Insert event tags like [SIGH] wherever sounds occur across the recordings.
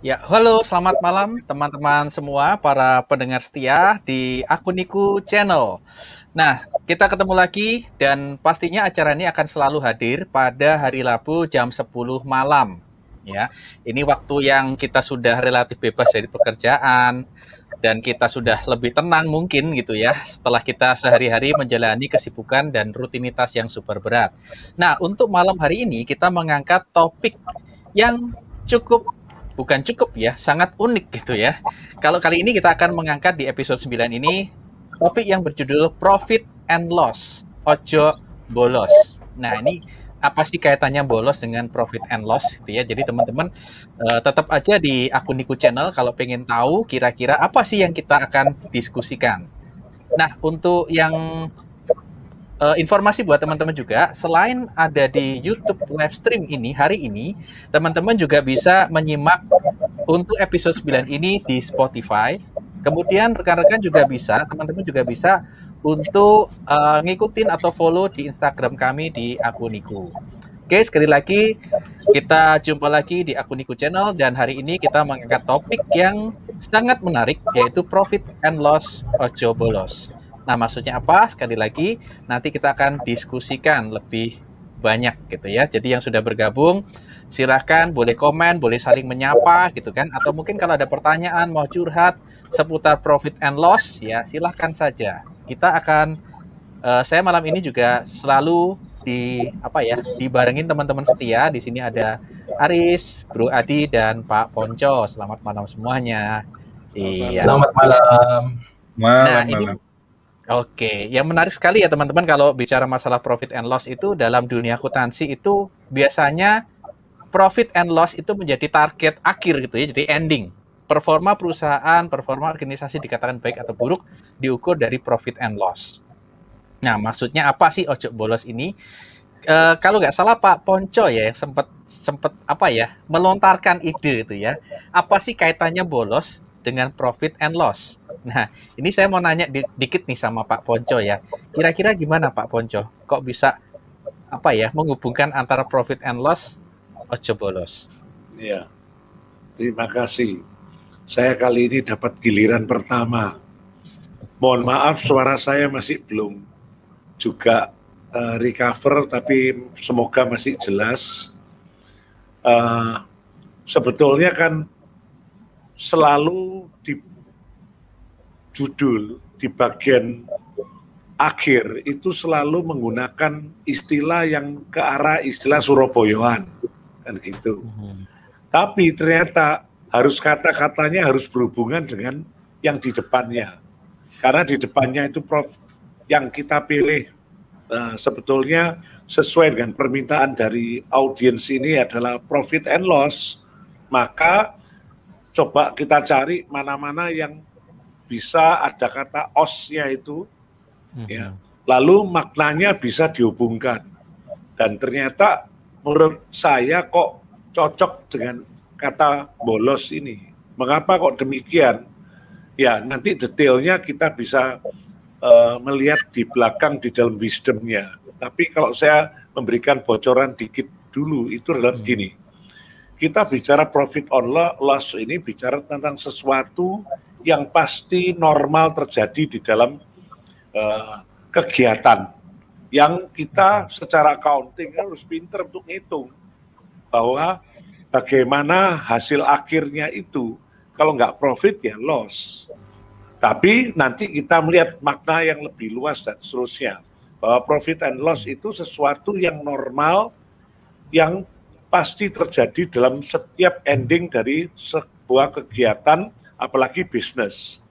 Ya, halo, selamat malam teman-teman semua para pendengar setia di Akuniku Channel. Nah, kita ketemu lagi dan pastinya acara ini akan selalu hadir pada hari Rabu jam 10 malam. Ya, ini waktu yang kita sudah relatif bebas dari pekerjaan dan kita sudah lebih tenang mungkin gitu ya setelah kita sehari-hari menjalani kesibukan dan rutinitas yang super berat. Nah, untuk malam hari ini kita mengangkat topik yang cukup bukan cukup ya, sangat unik gitu ya. Kalau kali ini kita akan mengangkat di episode 9 ini topik yang berjudul Profit and Loss, Ojo Bolos. Nah, ini apa sih kaitannya bolos dengan profit and loss gitu ya. Jadi teman-teman uh, tetap aja di akun Niku Channel kalau pengen tahu kira-kira apa sih yang kita akan diskusikan. Nah, untuk yang uh, informasi buat teman-teman juga, selain ada di YouTube live stream ini hari ini, teman-teman juga bisa menyimak untuk episode 9 ini di Spotify. Kemudian rekan-rekan juga bisa, teman-teman juga bisa untuk uh, ngikutin atau follow di Instagram kami di akun Niku. Oke, sekali lagi kita jumpa lagi di akun Niku Channel dan hari ini kita mengangkat topik yang sangat menarik yaitu profit and loss ojo bolos. Nah, maksudnya apa? Sekali lagi, nanti kita akan diskusikan lebih banyak gitu ya. Jadi yang sudah bergabung, silahkan boleh komen, boleh saling menyapa gitu kan. Atau mungkin kalau ada pertanyaan, mau curhat seputar profit and loss, ya silahkan saja. Kita akan, uh, saya malam ini juga selalu di apa ya dibarengin teman-teman setia di sini ada Aris, Bro Adi dan Pak Ponco. Selamat malam semuanya. Iya. Selamat malam. Malam. Nah, ini Oke, yang menarik sekali ya teman-teman kalau bicara masalah profit and loss itu dalam dunia akuntansi itu biasanya profit and loss itu menjadi target akhir gitu ya, jadi ending. Performa perusahaan, performa organisasi dikatakan baik atau buruk diukur dari profit and loss. Nah, maksudnya apa sih ojo bolos ini? E, kalau nggak salah Pak Ponco ya sempat sempat apa ya melontarkan ide itu ya. Apa sih kaitannya bolos dengan profit and loss. Nah, ini saya mau nanya di, dikit nih sama Pak Ponco ya. Kira-kira gimana Pak Ponco? Kok bisa apa ya menghubungkan antara profit and loss ojo bolos? Iya. Terima kasih. Saya kali ini dapat giliran pertama. Mohon maaf suara saya masih belum juga uh, recover tapi semoga masih jelas. Uh, sebetulnya kan selalu di judul di bagian akhir itu selalu menggunakan istilah yang ke arah istilah Surabayaan kan gitu. Hmm. Tapi ternyata harus kata-katanya harus berhubungan dengan yang di depannya. Karena di depannya itu Prof yang kita pilih uh, sebetulnya sesuai dengan permintaan dari audiens ini adalah profit and loss, maka coba kita cari mana-mana yang bisa ada kata osnya itu, mm-hmm. ya. Lalu maknanya bisa dihubungkan. Dan ternyata menurut saya kok cocok dengan kata bolos ini. Mengapa kok demikian? Ya nanti detailnya kita bisa uh, melihat di belakang di dalam wisdomnya. Tapi kalau saya memberikan bocoran dikit dulu itu adalah hmm. Kita bicara profit on loss ini bicara tentang sesuatu yang pasti normal terjadi di dalam uh, kegiatan. Yang kita secara accounting harus pinter untuk ngitung bahwa bagaimana hasil akhirnya itu. Kalau nggak profit ya loss. Tapi nanti kita melihat makna yang lebih luas dan seterusnya. Bahwa profit and loss itu sesuatu yang normal yang pasti terjadi dalam setiap ending dari sebuah kegiatan, apalagi bisnis.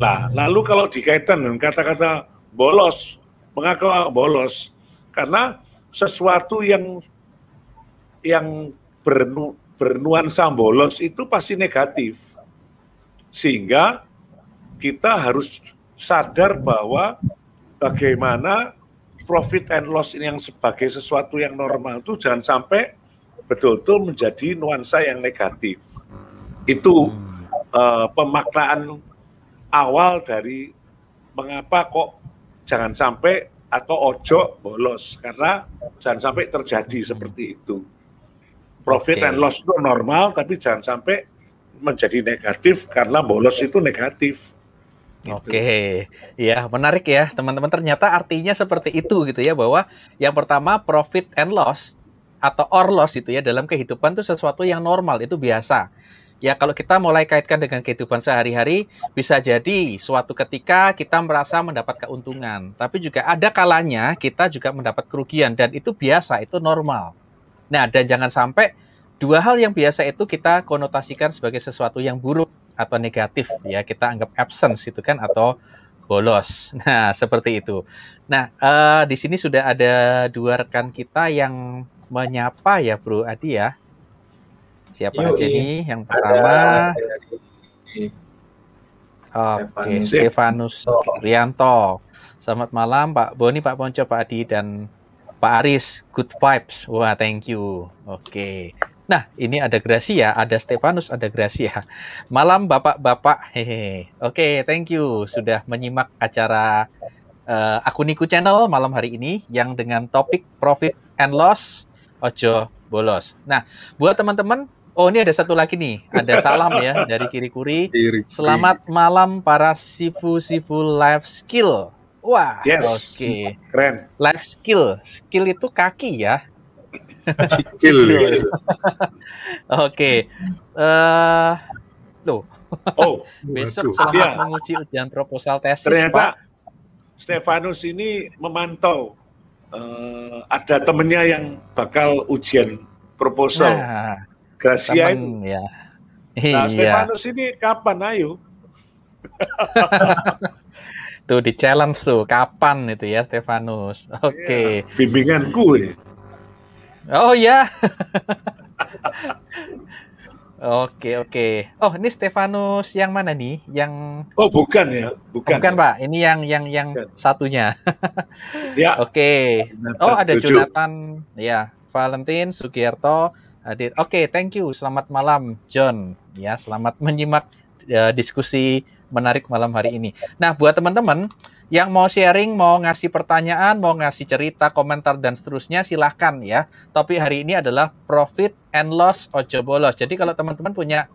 Nah, lalu kalau dikaitkan dengan kata-kata bolos, mengapa bolos? Karena sesuatu yang yang bernu, bernuansa bolos itu pasti negatif. Sehingga kita harus sadar bahwa bagaimana profit and loss ini yang sebagai sesuatu yang normal itu jangan sampai betul-betul menjadi nuansa yang negatif. Itu uh, pemaknaan awal dari mengapa kok jangan sampai atau ojo bolos karena jangan sampai terjadi seperti itu. Profit okay. and loss itu normal tapi jangan sampai menjadi negatif karena bolos itu negatif. Gitu. Oke, ya menarik ya teman-teman. Ternyata artinya seperti itu gitu ya bahwa yang pertama profit and loss atau or loss itu ya dalam kehidupan itu sesuatu yang normal itu biasa. Ya kalau kita mulai kaitkan dengan kehidupan sehari-hari bisa jadi suatu ketika kita merasa mendapat keuntungan, tapi juga ada kalanya kita juga mendapat kerugian dan itu biasa, itu normal. Nah, dan jangan sampai dua hal yang biasa itu kita konotasikan sebagai sesuatu yang buruk atau negatif ya kita anggap absence itu kan atau bolos. [LAUGHS] Nah seperti itu. Nah uh, di sini sudah ada dua rekan kita yang menyapa ya Bro Adi ya. Siapa Yui. aja nih? Yang pertama. Oke, okay, Stefanus Rianto. Selamat malam Pak Boni, Pak Ponco, Pak Adi dan Pak Aris. Good vibes. Wah, thank you. Oke. Okay. Nah, ini ada Gracia, ada Stefanus, ada Gracia. Malam Bapak-bapak. Hehe. Oke, okay, thank you sudah menyimak acara uh, Akuniku Channel malam hari ini yang dengan topik profit and loss ojo bolos. Nah, buat teman-teman, oh ini ada satu lagi nih, ada salam ya [LAUGHS] dari Kiri Kuri. Selamat malam para sifu-sifu life skill. Wah, yes. oke. Okay. Keren. Life skill, skill itu kaki ya [LAUGHS] Sikil. [LAUGHS] Oke. Eh loh. Oh, besok selamat ya. menguji ujian proposal tesis. Ternyata Pak. Stefanus ini memantau uh, ada temennya yang bakal ujian proposal. Nah, Gracia temen, itu. Ya. Nah, iya. Stefanus ini kapan ayo? [LAUGHS] tuh di challenge tuh kapan itu ya Stefanus. Oke. Okay. Ya, bimbingan gue. Oh ya. [LAUGHS] Oke oke. Oh ini Stefanus yang mana nih? Yang Oh bukan ya, bukan. bukan ya. Pak. Ini yang yang yang bukan. satunya. [LAUGHS] ya. Oke. Oh ada tujuh. Jonathan. Ya. Valentin Sugierto hadir. Oke, thank you. Selamat malam John. Ya, selamat menyimak uh, diskusi menarik malam hari ini. Nah, buat teman-teman yang mau sharing, mau ngasih pertanyaan, mau ngasih cerita, komentar, dan seterusnya, silahkan ya. Topik hari ini adalah profit and loss ojo bolos. Jadi kalau teman-teman punya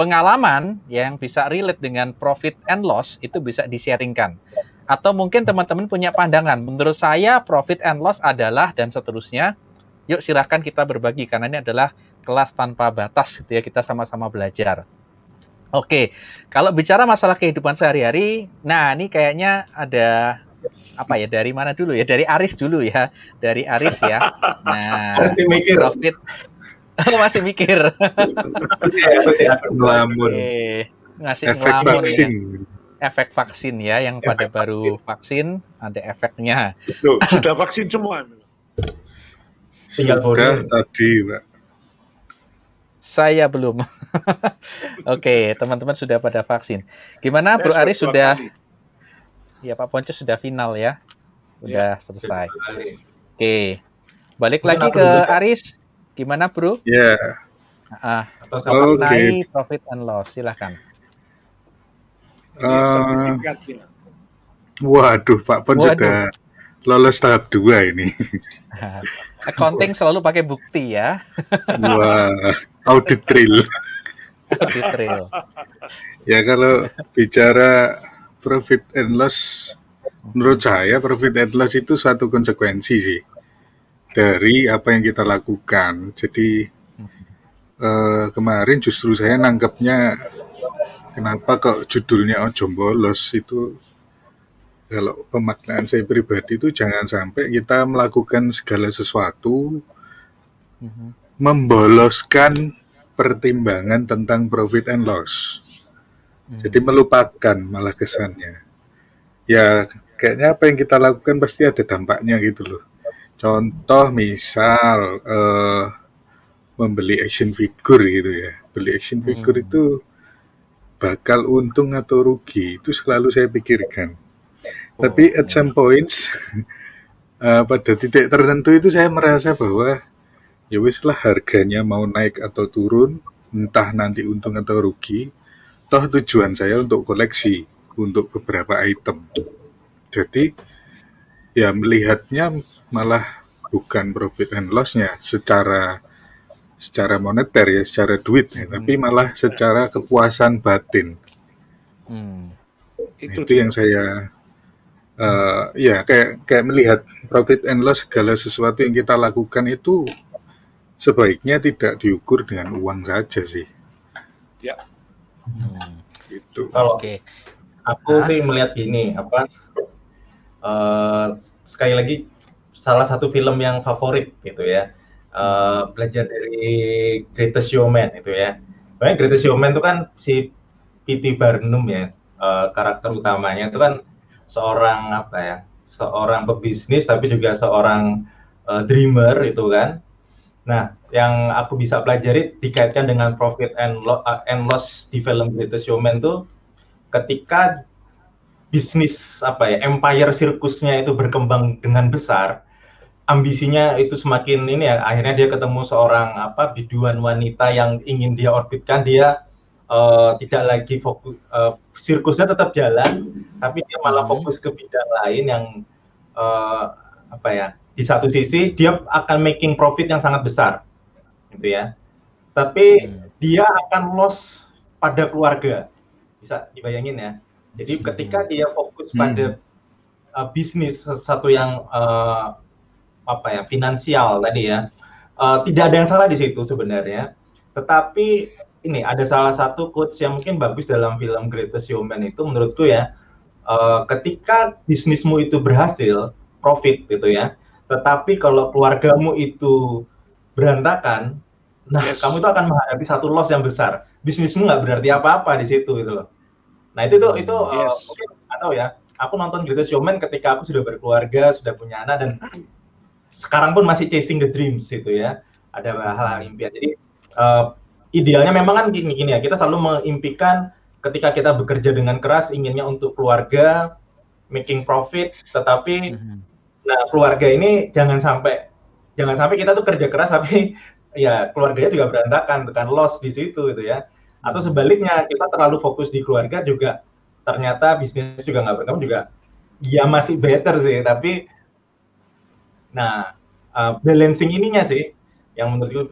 pengalaman yang bisa relate dengan profit and loss, itu bisa di-sharingkan. Atau mungkin teman-teman punya pandangan, menurut saya profit and loss adalah, dan seterusnya, yuk silahkan kita berbagi, karena ini adalah kelas tanpa batas, gitu ya, kita sama-sama belajar. Oke, kalau bicara masalah kehidupan sehari-hari, nah ini kayaknya ada apa ya dari mana dulu ya? Dari Aris dulu ya, dari Aris ya. Nah, [LAUGHS] masih mikir. Profit masih mikir. masih ngelamun. Ngasih efek ngelamun vaksin. ya. Efek vaksin ya, yang efek pada baru vaksin ada efeknya. Loh, sudah vaksin semua. Sudah tadi, Pak. Saya belum. [LAUGHS] Oke, teman-teman sudah pada vaksin. Gimana Bro Aris sudah? Ya Pak Ponco sudah final ya, sudah ya, selesai. Oke, balik Gimana lagi ke Aris. Gimana Bro? Ya. Yeah. Ah, okay. profit and loss, silahkan. Uh, waduh, Pak Pon waduh. sudah lolos tahap dua ini. [LAUGHS] Accounting selalu pakai bukti ya. [LAUGHS] Wah, audit trail. audit trail. ya kalau bicara profit and loss, menurut saya profit and loss itu suatu konsekuensi sih dari apa yang kita lakukan. Jadi eh, kemarin justru saya nangkepnya kenapa kok judulnya Ojo Bolos itu kalau pemaknaan saya pribadi itu jangan sampai kita melakukan segala sesuatu mm-hmm. Memboloskan pertimbangan tentang profit and loss. Jadi melupakan malah kesannya. Ya kayaknya apa yang kita lakukan pasti ada dampaknya gitu loh. Contoh misal uh, membeli action figure gitu ya. Beli action figure mm-hmm. itu bakal untung atau rugi itu selalu saya pikirkan tapi at some points uh, [LAUGHS] pada titik tertentu itu saya merasa bahwa ya wis lah harganya mau naik atau turun, entah nanti untung atau rugi, toh tujuan saya untuk koleksi untuk beberapa item. Jadi ya melihatnya malah bukan profit and loss-nya secara secara moneter ya, secara duit ya, hmm. tapi malah secara kepuasan batin. Hmm. Itu, itu yang saya uh, ya kayak kayak melihat profit and loss segala sesuatu yang kita lakukan itu sebaiknya tidak diukur dengan uang saja sih. Ya. Hmm. Itu. Kalau okay. aku sih melihat gini apa uh, sekali lagi salah satu film yang favorit gitu ya uh, belajar dari Greatest Showman itu ya. Banyak Greatest Showman itu kan si P.T. Barnum ya uh, karakter utamanya itu kan seorang apa ya seorang pebisnis tapi juga seorang uh, dreamer itu kan. Nah, yang aku bisa pelajari dikaitkan dengan profit and, lo uh, and loss di film Greatest Showman itu ketika bisnis apa ya empire sirkusnya itu berkembang dengan besar ambisinya itu semakin ini ya akhirnya dia ketemu seorang apa biduan wanita yang ingin dia orbitkan dia uh, tidak lagi fokus uh, sirkusnya tetap jalan tapi dia malah hmm. fokus ke bidang lain yang uh, apa ya di satu sisi dia akan making profit yang sangat besar gitu ya. Tapi hmm. dia akan loss pada keluarga. Bisa dibayangin ya. Jadi ketika dia fokus pada uh, bisnis sesuatu yang uh, apa ya finansial tadi ya uh, tidak ada yang salah di situ sebenarnya. Tetapi ini ada salah satu quotes yang mungkin bagus dalam film Greatest Showman itu menurutku ya uh, ketika bisnismu itu berhasil profit gitu ya tetapi kalau keluargamu itu berantakan nah yes. kamu itu akan menghadapi satu loss yang besar. Bisnismu nggak berarti apa-apa di situ gitu loh. Nah itu tuh itu yes. uh, mungkin atau ya. Aku nonton Greatest Showman ketika aku sudah berkeluarga sudah punya anak dan sekarang pun masih chasing the dreams gitu ya. Ada hal-hal impian. Jadi uh, idealnya memang kan gini gini ya. Kita selalu mengimpikan ketika kita bekerja dengan keras inginnya untuk keluarga making profit tetapi mm-hmm. Nah keluarga ini jangan sampai jangan sampai kita tuh kerja keras tapi [LAUGHS] ya keluarganya juga berantakan bukan loss di situ gitu ya atau sebaliknya kita terlalu fokus di keluarga juga ternyata bisnis juga nggak berkembang juga ya masih better sih tapi Nah, uh, balancing ininya sih yang menurutku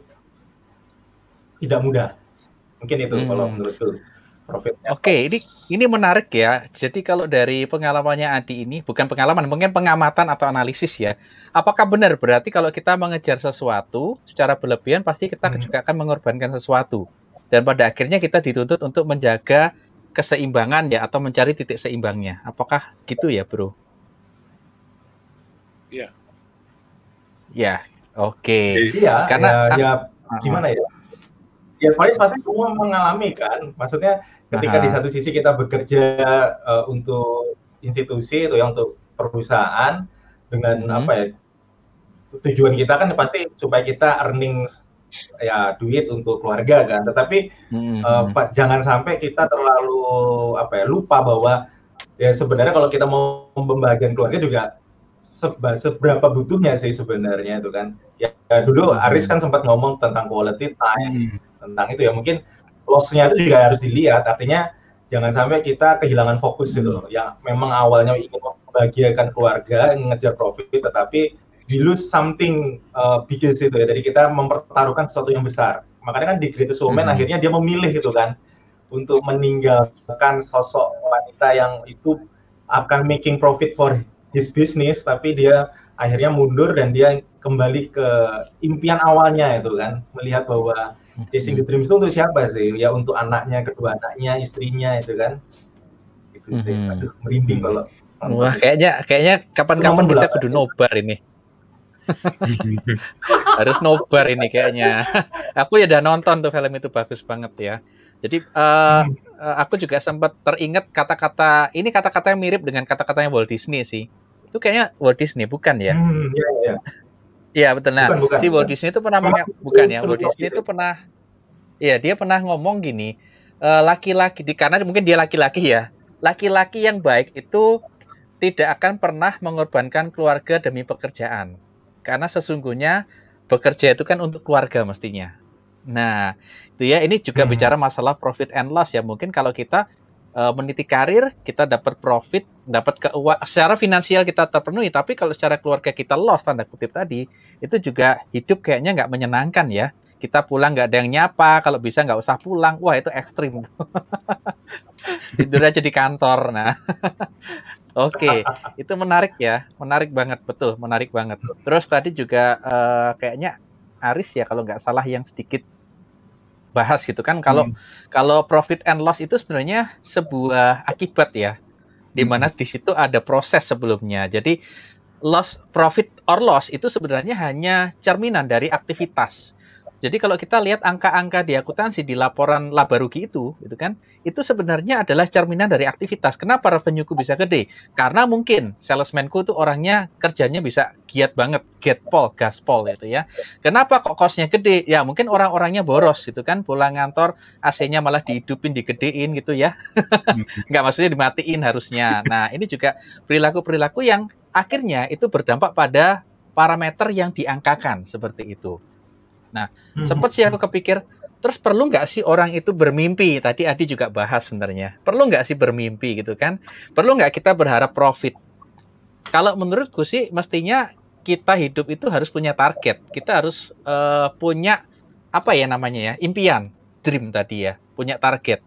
tidak mudah. Mungkin itu hmm. kalau menurutku profitnya. Oke, okay, ini ini menarik ya. Jadi kalau dari pengalamannya Adi ini bukan pengalaman, mungkin pengamatan atau analisis ya. Apakah benar berarti kalau kita mengejar sesuatu secara berlebihan pasti kita hmm. juga akan mengorbankan sesuatu. Dan pada akhirnya kita dituntut untuk menjaga keseimbangan ya atau mencari titik seimbangnya. Apakah gitu ya, Bro? Iya. Ya, oke. Okay. Iya, karena ya, ya gimana ya? Ya paling pasti semua mengalami kan. Maksudnya ketika Aha. di satu sisi kita bekerja uh, untuk institusi itu ya untuk perusahaan dengan hmm. apa ya tujuan kita kan pasti supaya kita earning ya duit untuk keluarga kan. Tetapi hmm. uh, jangan sampai kita terlalu apa ya lupa bahwa ya sebenarnya kalau kita mau membahagiakan keluarga juga seba, seberapa butuhnya sih sebenarnya itu kan. Ya, ya dulu hmm. Aris kan sempat ngomong tentang quality time, hmm. tentang itu ya mungkin loss-nya itu juga harus dilihat. Artinya jangan sampai kita kehilangan fokus gitu loh. Yang memang awalnya ingin membahagiakan keluarga, ngejar profit, tetapi we lose something uh, bigger itu ya. Jadi kita mempertaruhkan sesuatu yang besar. Makanya kan di Greatest Woman hmm. akhirnya dia memilih gitu kan untuk meninggalkan sosok wanita yang itu akan making profit for his business tapi dia akhirnya mundur dan dia kembali ke impian awalnya itu kan melihat bahwa chasing the dreams itu untuk siapa sih? Ya untuk anaknya kedua anaknya istrinya itu kan? Itu sih. Hmm. aduh merinding kalau wah kayaknya kayaknya kapan-kapan kita kudu nobar ini. [LAUGHS] Harus nobar ini kayaknya. [LAUGHS] Aku ya udah nonton tuh film itu bagus banget ya. Jadi uh, aku juga sempat teringat kata-kata ini kata-kata yang mirip dengan kata-katanya Walt Disney sih. Itu kayaknya Walt Disney bukan ya? Hmm, iya, iya. Iya betul. Nah, bukan, bukan, si Walt Disney itu pernah punya, bukan ya? Walt Disney itu pernah, iya dia pernah ngomong gini, eh, laki-laki di karena mungkin dia laki-laki ya, laki-laki yang baik itu tidak akan pernah mengorbankan keluarga demi pekerjaan, karena sesungguhnya bekerja itu kan untuk keluarga mestinya. Nah, itu ya ini juga hmm. bicara masalah profit and loss ya. Mungkin kalau kita uh, meniti karir, kita dapat profit, dapat keuangan secara finansial kita terpenuhi, tapi kalau secara keluarga kita loss tanda kutip tadi, itu juga hidup kayaknya nggak menyenangkan ya. kita pulang nggak ada yang nyapa, kalau bisa nggak usah pulang. Wah itu ekstrim. [LAUGHS] Tidur aja di kantor. Nah, [LAUGHS] Oke, okay. itu menarik ya, menarik banget, betul, menarik banget. Terus tadi juga uh, kayaknya Aris ya kalau nggak salah yang sedikit bahas gitu kan kalau hmm. kalau profit and loss itu sebenarnya sebuah akibat ya di mana hmm. di situ ada proses sebelumnya. Jadi loss profit or loss itu sebenarnya hanya cerminan dari aktivitas. Jadi kalau kita lihat angka-angka di akuntansi di laporan laba rugi itu, gitu kan, itu sebenarnya adalah cerminan dari aktivitas. Kenapa revenueku bisa gede? Karena mungkin salesmanku itu orangnya kerjanya bisa giat banget, get pol, gaspol gitu ya. Kenapa kok kosnya gede? Ya mungkin orang-orangnya boros gitu kan, pulang kantor AC-nya malah dihidupin, digedein gitu ya. [LAUGHS] Enggak maksudnya dimatiin harusnya. Nah ini juga perilaku-perilaku yang akhirnya itu berdampak pada parameter yang diangkakan seperti itu. Nah, hmm. sempat sih aku kepikir, terus perlu nggak sih orang itu bermimpi? Tadi Adi juga bahas sebenarnya. Perlu nggak sih bermimpi gitu kan? Perlu nggak kita berharap profit? Kalau menurutku sih, mestinya kita hidup itu harus punya target. Kita harus uh, punya apa ya namanya ya, impian, dream tadi ya, punya target.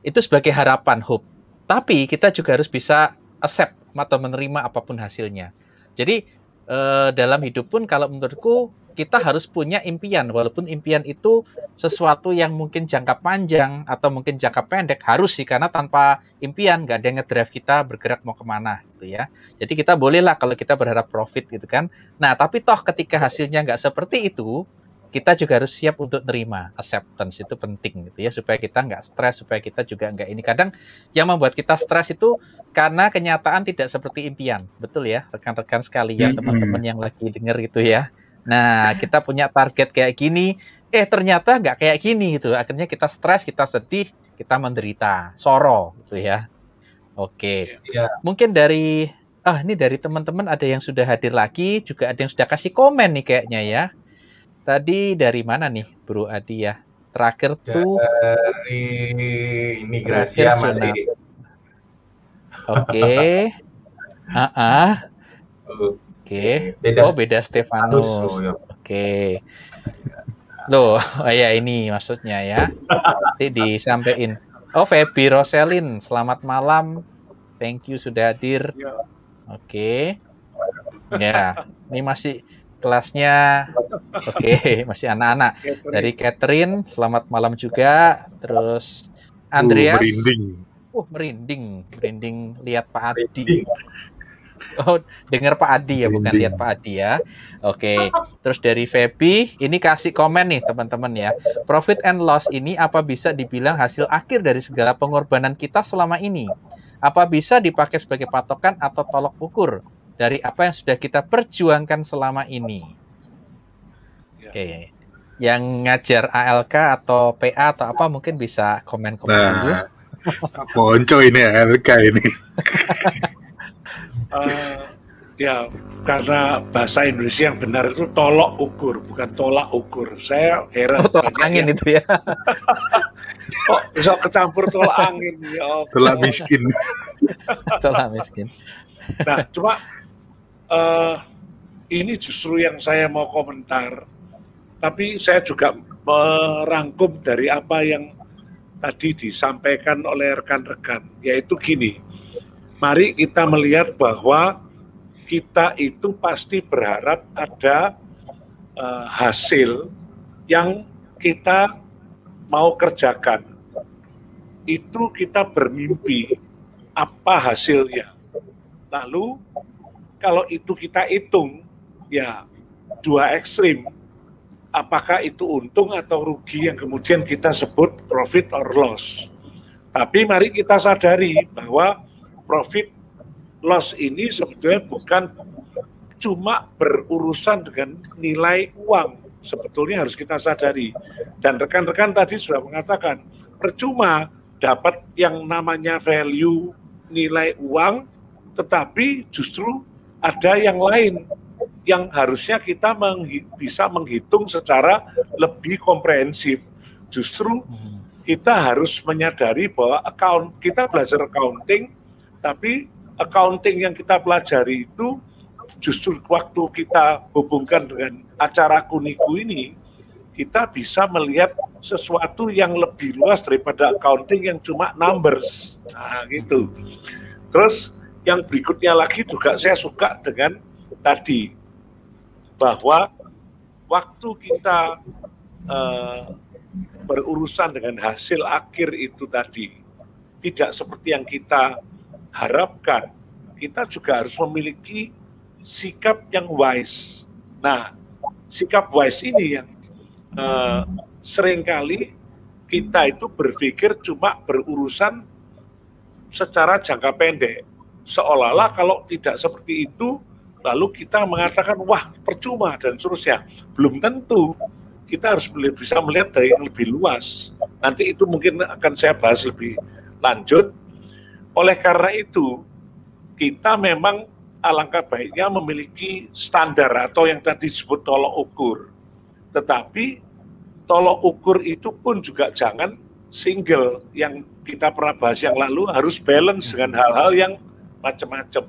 Itu sebagai harapan, hope. Tapi kita juga harus bisa accept atau menerima apa pun hasilnya. Jadi uh, dalam hidup pun kalau menurutku kita harus punya impian. Walaupun impian itu sesuatu yang mungkin jangka panjang atau mungkin jangka pendek harus sih karena tanpa impian nggak ada yang ngedrive kita bergerak mau ke mana gitu ya. Jadi kita bolehlah kalau kita berharap profit gitu kan. Nah tapi toh ketika hasilnya nggak seperti itu kita juga harus siap untuk terima acceptance itu penting gitu ya supaya kita nggak stres supaya kita juga nggak ini. Kadang yang membuat kita stres itu karena kenyataan tidak seperti impian. Betul ya rekan-rekan sekalian teman-teman yang lagi dengar gitu ya Nah, kita punya target kayak gini, eh ternyata nggak kayak gini gitu. Akhirnya kita stres, kita sedih, kita menderita, soro gitu ya. Oke. Ya. Mungkin dari ah ini dari teman-teman ada yang sudah hadir lagi, juga ada yang sudah kasih komen nih kayaknya ya. Tadi dari mana nih, Bro Adi ya? Terakhir tuh dari imigrasi masih. Oke. [LAUGHS] Ah, ah. Oke. Okay. Oh, beda Stefanus. Oh, ya. Oke. Okay. Loh, oh ya ini maksudnya ya. Nanti disampaikan. Oh, Feby Roselin, selamat malam. Thank you sudah hadir. Ya. Oke. Okay. Ya, ini masih kelasnya oke, okay, masih anak-anak. Dari Catherine, selamat malam juga. Terus Andreas. Uh, merinding. Uh, merinding, merinding lihat Pak Adi. [LAUGHS] Oh, dengar Pak Adi ya, bukan lihat Pak Adi ya. Oke. Terus dari Feby, ini kasih komen nih teman-teman ya. Profit and loss ini apa bisa dibilang hasil akhir dari segala pengorbanan kita selama ini? Apa bisa dipakai sebagai patokan atau tolok ukur dari apa yang sudah kita perjuangkan selama ini? Ya. Oke. Yang ngajar ALK atau PA atau apa mungkin bisa komen-komen nah, dulu. [LAUGHS] Ponco ini ALK ini. [LAUGHS] uh, ya karena bahasa Indonesia yang benar itu tolok ukur bukan tolak ukur. Saya heran oh, tolak angin ya. itu ya. [LAUGHS] Kok bisa kecampur tolak angin? Ya oh. tolak miskin. [LAUGHS] Tolak miskin. Nah cuma uh, ini justru yang saya mau komentar. Tapi saya juga merangkum dari apa yang tadi disampaikan oleh rekan-rekan yaitu gini mari kita melihat bahwa kita itu pasti berharap ada uh, hasil yang kita mau kerjakan. Itu kita bermimpi apa hasilnya. Lalu kalau itu kita hitung, ya dua ekstrim. Apakah itu untung atau rugi yang kemudian kita sebut profit or loss. Tapi mari kita sadari bahwa profit loss ini sebetulnya bukan cuma berurusan dengan nilai uang. Sebetulnya harus kita sadari. Dan rekan-rekan tadi sudah mengatakan, percuma dapat yang namanya value nilai uang, tetapi justru ada yang lain yang harusnya kita menghi bisa menghitung secara lebih komprehensif. Justru kita harus menyadari bahwa account kita belajar accounting tapi accounting yang kita pelajari itu justru waktu kita hubungkan dengan acara kuniku ini, kita bisa melihat sesuatu yang lebih luas daripada accounting yang cuma numbers. Nah, gitu. Terus yang berikutnya lagi juga saya suka dengan tadi bahwa waktu kita uh, berurusan dengan hasil akhir itu tadi tidak seperti yang kita harapkan, kita juga harus memiliki sikap yang wise. Nah, sikap wise ini yang uh, sering kali kita itu berpikir cuma berurusan secara jangka pendek. Seolah-olah kalau tidak seperti itu, lalu kita mengatakan, wah percuma dan seterusnya. Belum tentu. Kita harus bisa melihat dari yang lebih luas. Nanti itu mungkin akan saya bahas lebih lanjut. Oleh karena itu, kita memang alangkah baiknya memiliki standar atau yang tadi disebut tolok ukur tetapi tolok ukur itu pun juga jangan single yang kita pernah bahas yang lalu harus balance dengan hal-hal yang macam-macam.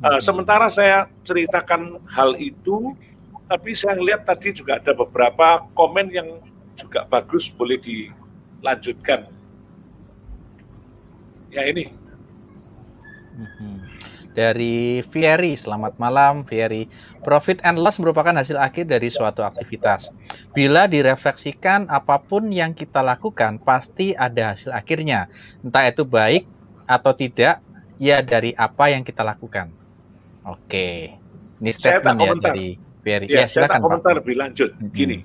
Uh, sementara saya ceritakan hal itu, tapi saya lihat tadi juga ada beberapa komen yang juga bagus, boleh dilanjutkan. Ya ini. Hmm dari Fieri. Selamat malam Fieri. Profit and loss merupakan hasil akhir dari suatu aktivitas. Bila direfleksikan apa pun yang kita lakukan pasti ada hasil akhirnya. Entah itu baik atau tidak, ya dari apa yang kita lakukan. Oke. Ini statement ya dari Fieri. Ya, ya saya tak komentar lebih lanjut. Gini,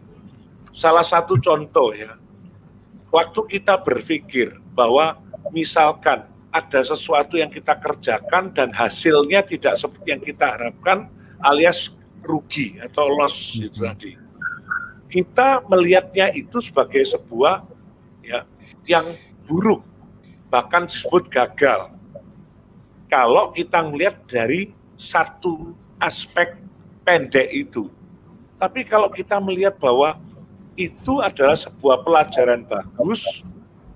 salah satu contoh ya, waktu kita berpikir bahwa misalkan ada sesuatu yang kita kerjakan dan hasilnya tidak seperti yang kita harapkan alias rugi atau loss itu hmm. tadi. Kita melihatnya itu sebagai sebuah ya yang buruk bahkan disebut gagal. Kalau kita melihat dari satu aspek pendek itu. Tapi kalau kita melihat bahwa itu adalah sebuah pelajaran bagus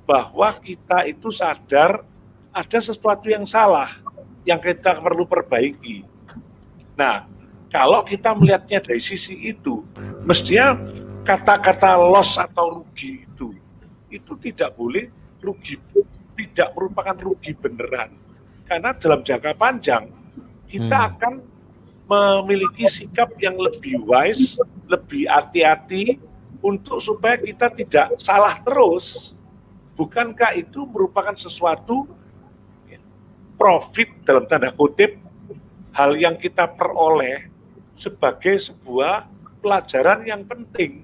bahwa kita itu sadar ada sesuatu yang salah yang kita perlu perbaiki. Nah, kalau kita melihatnya dari sisi itu, mestinya kata-kata loss atau rugi itu itu tidak boleh rugi tidak merupakan rugi beneran. Karena dalam jangka panjang kita hmm. akan memiliki sikap yang lebih wise, lebih hati-hati untuk supaya kita tidak salah terus. Bukankah itu merupakan sesuatu profit dalam tanda kutip hal yang kita peroleh sebagai sebuah pelajaran yang penting.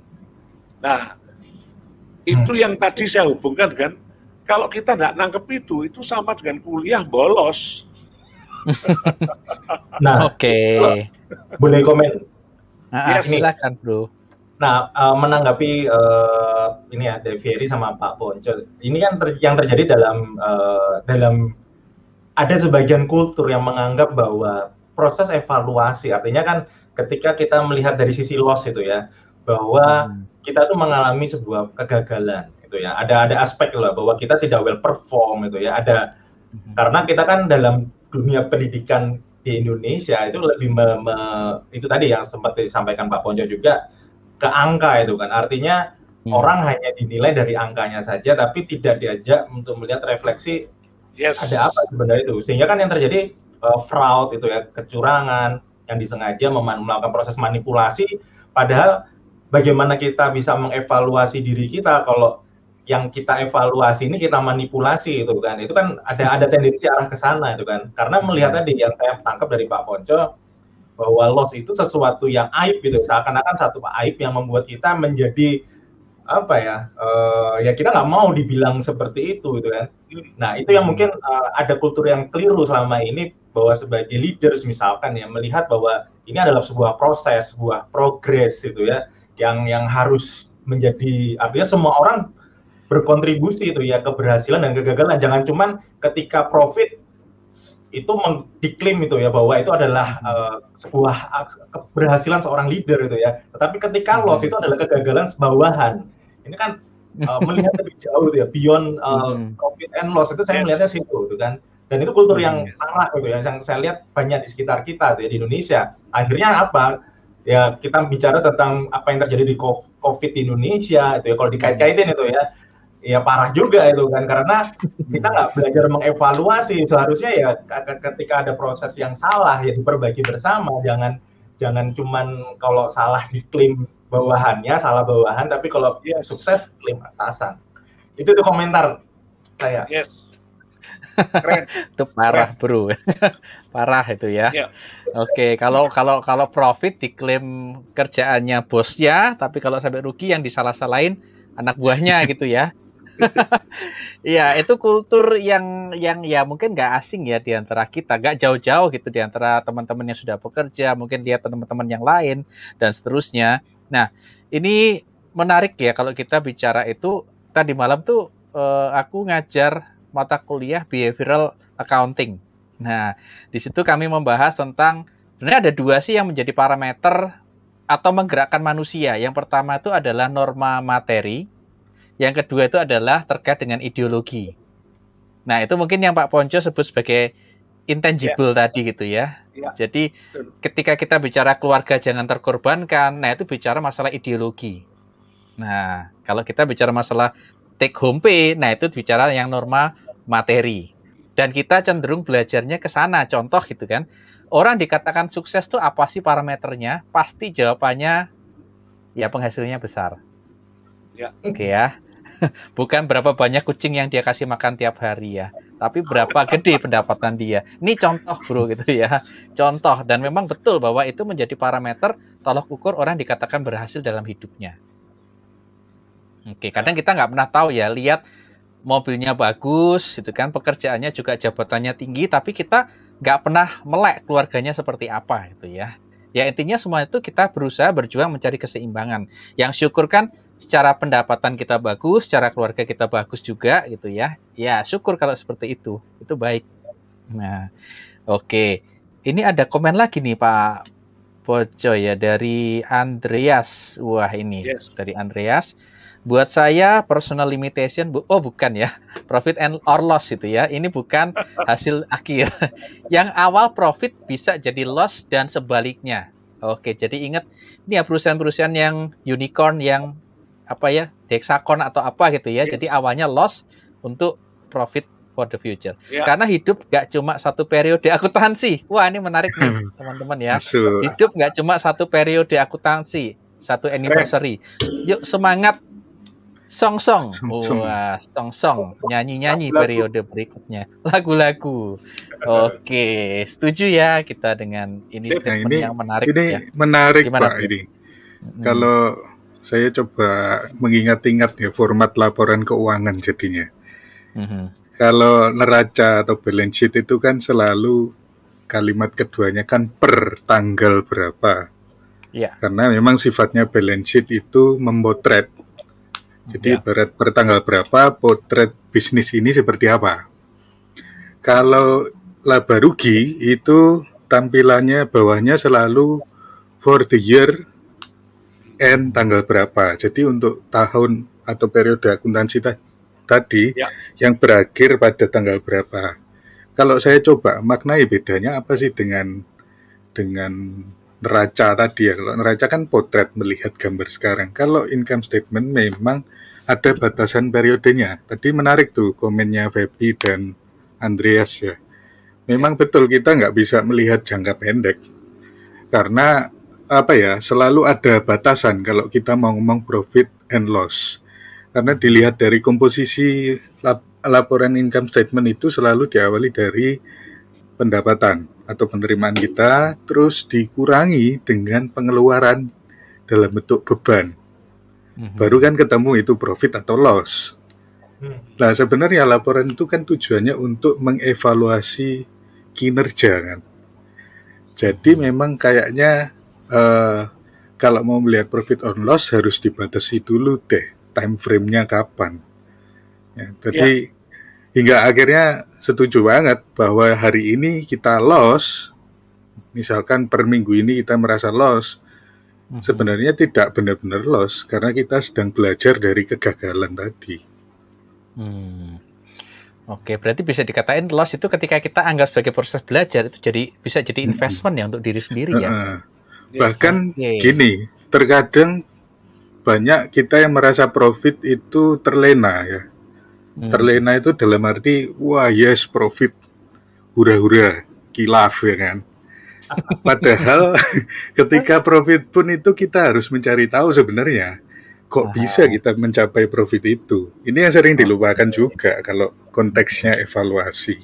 Nah, itu hmm. yang tadi saya hubungkan dengan kalau kita tidak nangkep itu, itu sama dengan kuliah bolos. nah, oke. Okay. Boleh komen? Nah, ya, silakan, Bro. Nah, uh, menanggapi uh, ini ya dari Ferry sama Pak Ponco, ini kan ter yang terjadi dalam uh, dalam ada sebagian kultur yang menganggap bahwa proses evaluasi artinya kan ketika kita melihat dari sisi loss itu ya bahwa hmm. kita tuh mengalami sebuah kegagalan itu ya ada ada aspek lah bahwa kita tidak well perform itu ya ada hmm. karena kita kan dalam dunia pendidikan di Indonesia itu lebih me, me, itu tadi yang sempat disampaikan Pak Ponjo juga ke angka itu kan artinya hmm. orang hanya dinilai dari angkanya saja tapi tidak diajak untuk melihat refleksi Yes. Ada apa sebenarnya itu? Sehingga kan yang terjadi uh, fraud itu ya, kecurangan yang disengaja melakukan proses manipulasi padahal bagaimana kita bisa mengevaluasi diri kita kalau yang kita evaluasi ini kita manipulasi itu kan itu kan ada ada tendensi arah ke sana itu kan karena melihat tadi yang saya tangkap dari Pak Ponco bahwa loss itu sesuatu yang aib gitu. Seakan-akan satu aib yang membuat kita menjadi apa ya uh, ya kita nggak mau dibilang seperti itu gitu kan. Nah itu yang mungkin uh, ada kultur yang keliru selama ini bahwa sebagai leaders misalkan ya melihat bahwa ini adalah sebuah proses sebuah progres gitu ya yang yang harus menjadi artinya semua orang berkontribusi itu ya keberhasilan dan kegagalan. Jangan cuman ketika profit itu mengdiklaim itu ya bahwa itu adalah uh, sebuah keberhasilan seorang leader itu ya. Tetapi ketika loss itu adalah kegagalan sebawahan. Ini kan uh, [LAUGHS] melihat lebih jauh gitu ya, beyond uh, hmm. profit and loss itu saya yes. melihatnya situ gitu kan. Dan itu kultur yang parah gitu ya, yang saya lihat banyak di sekitar kita tuh ya di Indonesia. Akhirnya apa? ya kita bicara tentang apa yang terjadi di COVID di Indonesia itu ya kalau dikait-kaitin itu ya ya parah juga itu kan karena kita nggak belajar mengevaluasi seharusnya ya ketika ada proses yang salah ya diperbaiki bersama jangan jangan cuman kalau salah diklaim bawahannya salah bawahan tapi kalau yes. sukses klaim atasan itu tuh komentar saya yes. Keren. [LAUGHS] itu parah Keren. bro [LAUGHS] parah itu ya yeah. oke kalau kalau kalau profit diklaim kerjaannya bosnya tapi kalau sampai rugi yang disalah-salahin anak buahnya gitu ya [LAUGHS] Iya, itu kultur yang yang ya mungkin nggak asing ya di antara kita, nggak jauh-jauh gitu di antara teman-teman yang sudah bekerja, mungkin dia teman-teman yang lain dan seterusnya. Nah, ini menarik ya kalau kita bicara itu tadi malam tuh eh, aku ngajar mata kuliah behavioral accounting. Nah, di situ kami membahas tentang sebenarnya ada dua sih yang menjadi parameter atau menggerakkan manusia. Yang pertama itu adalah norma materi, yang kedua itu adalah terkait dengan ideologi. Nah, itu mungkin yang Pak Ponco sebut sebagai intangible ya. tadi gitu ya. ya. Jadi ketika kita bicara keluarga jangan terkorbankan, nah itu bicara masalah ideologi. Nah, kalau kita bicara masalah take home pay, nah itu bicara yang norma materi. Dan kita cenderung belajarnya ke sana. Contoh gitu kan. Orang dikatakan sukses tuh apa sih parameternya? Pasti jawabannya ya penghasilnya besar. Ya. Oke ya. [LAUGHS] Bukan berapa banyak kucing yang dia kasih makan tiap hari ya, tapi berapa [LAUGHS] gede pendapatan dia. Ini contoh bro gitu ya, contoh dan memang betul bahwa itu menjadi parameter tolok ukur orang dikatakan berhasil dalam hidupnya. Oke, kadang kita nggak pernah tahu ya, lihat mobilnya bagus, itu kan pekerjaannya juga jabatannya tinggi, tapi kita nggak pernah melek keluarganya seperti apa gitu ya. Ya intinya semua itu kita berusaha berjuang mencari keseimbangan. Yang syukur kan secara pendapatan kita bagus, secara keluarga kita bagus juga gitu ya. Ya, syukur kalau seperti itu. Itu baik. Nah, oke. Okay. Ini ada komen lagi nih Pak Poco ya dari Andreas. Wah, ini yes. dari Andreas. Buat saya personal limitation bu oh bukan ya. Profit and or loss itu ya. Ini bukan hasil akhir. [LAUGHS] Yang awal profit bisa jadi loss dan sebaliknya. Oke, jadi ingat ini ya perusahaan-perusahaan yang unicorn yang apa ya dexakon atau apa gitu ya. Yes. Jadi awalnya loss untuk profit for the future. Yeah. Karena hidup gak cuma satu periode akuntansi. Wah ini menarik nih teman-teman ya. Hidup gak cuma satu periode akuntansi, satu anniversary. Yuk semangat song song. Wah song song nyanyi nyanyi periode berikutnya. Lagu-lagu. [LAUGHS] Oke setuju ya kita dengan ini statement ini, yang menarik. Ini ya. menarik Gimana, Pak ini. Hmm. Kalau saya coba mengingat-ingat ya format laporan keuangan jadinya. Mm-hmm. Kalau neraca atau balance sheet itu kan selalu kalimat keduanya kan per tanggal berapa. Yeah. Karena memang sifatnya balance sheet itu memotret. Jadi yeah. berat per tanggal berapa potret bisnis ini seperti apa. Kalau laba rugi itu tampilannya bawahnya selalu for the year N tanggal berapa. Jadi untuk tahun atau periode akuntansi tadi ya. yang berakhir pada tanggal berapa. Kalau saya coba maknai bedanya apa sih dengan dengan neraca tadi ya. Kalau neraca kan potret melihat gambar sekarang. Kalau income statement memang ada batasan periodenya. Tadi menarik tuh komennya Feby dan Andreas ya. Memang betul kita nggak bisa melihat jangka pendek karena apa ya selalu ada batasan kalau kita mau ngomong profit and loss karena dilihat dari komposisi lap laporan income statement itu selalu diawali dari pendapatan atau penerimaan kita terus dikurangi dengan pengeluaran dalam bentuk beban mm-hmm. baru kan ketemu itu profit atau loss mm. Nah sebenarnya laporan itu kan tujuannya untuk mengevaluasi kinerja kan jadi memang kayaknya uh, kalau mau melihat profit on loss harus dibatasi dulu deh time frame-nya kapan. Ya, jadi ya. hingga akhirnya setuju banget bahwa hari ini kita loss, misalkan per minggu ini kita merasa loss, hmm. sebenarnya tidak benar-benar loss karena kita sedang belajar dari kegagalan tadi. Hmm. Oke, berarti bisa dikatain loss itu ketika kita anggap sebagai proses belajar itu jadi bisa jadi investment hmm. ya untuk diri sendiri ya. Uh -uh Bahkan okay. gini, terkadang banyak kita yang merasa profit itu terlena ya. Hmm. Terlena itu dalam arti wah yes profit, hura-hura, kilaf ya kan. Padahal [LAUGHS] ketika profit pun itu kita harus mencari tahu sebenarnya kok bisa kita mencapai profit itu. Ini yang sering dilupakan juga kalau konteksnya evaluasi.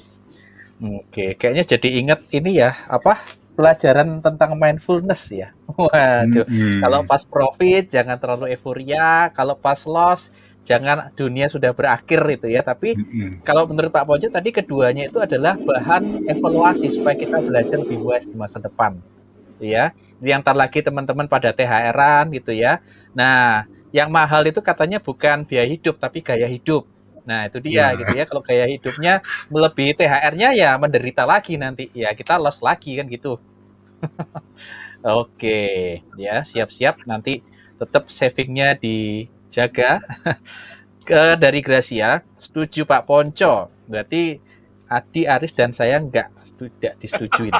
Oke, kayaknya jadi ingat ini ya, apa pelajaran tentang mindfulness ya. [LAUGHS] Waduh, hmm. kalau pas profit jangan terlalu euforia, kalau pas loss jangan dunia sudah berakhir itu ya. Tapi hmm. kalau menurut Pak Ponco tadi keduanya itu adalah bahan evaluasi supaya kita belajar lebih wise di masa depan. Ya, yang tar lagi teman-teman pada THR-an gitu ya. Nah, yang mahal itu katanya bukan biaya hidup tapi gaya hidup. Nah, itu dia ya. gitu ya. Kalau gaya hidupnya melebihi THR-nya ya menderita lagi nanti. Ya, kita loss lagi kan gitu. [LAUGHS] Oke, ya siap-siap nanti tetap savingnya dijaga. [LAUGHS] Ke dari Gracia, setuju Pak Ponco. Berarti Adi Aris dan saya enggak tidak disetujui. [LAUGHS]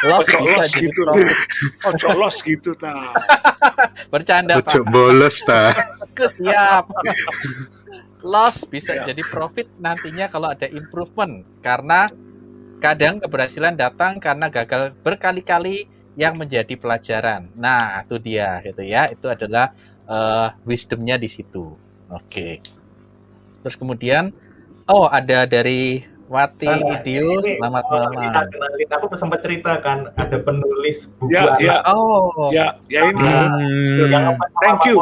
los bisa jadi gitu, Ojo los gitu ta. Bercanda Ojo bolos ta. Siap. Loss bisa ya. jadi profit nantinya kalau ada improvement karena kadang keberhasilan datang karena gagal berkali-kali yang menjadi pelajaran. Nah, itu dia gitu ya. Itu adalah uh, wisdomnya di situ. Oke. Okay. Terus kemudian Oh, ada dari Wati nah, Idio. Selamat malam. Kita aku sempat cerita kan ada penulis buku ya, anak. Ya. Oh. Ya, ya ini. Hmm. Thank you.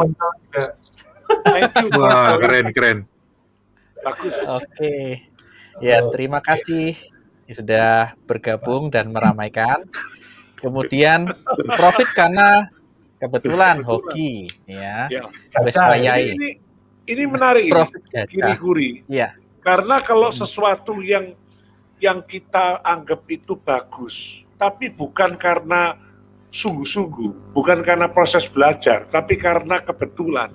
Thank you. Wah, keren keren. Bagus. Oke. Okay. Ya, terima kasih sudah bergabung dan meramaikan. Kemudian profit karena kebetulan hoki ya. ya. Nah, ini, ini menarik profit ini. Kiri-kuri. Ya karena kalau hmm. sesuatu yang yang kita anggap itu bagus, tapi bukan karena sungguh-sungguh, bukan karena proses belajar, tapi karena kebetulan,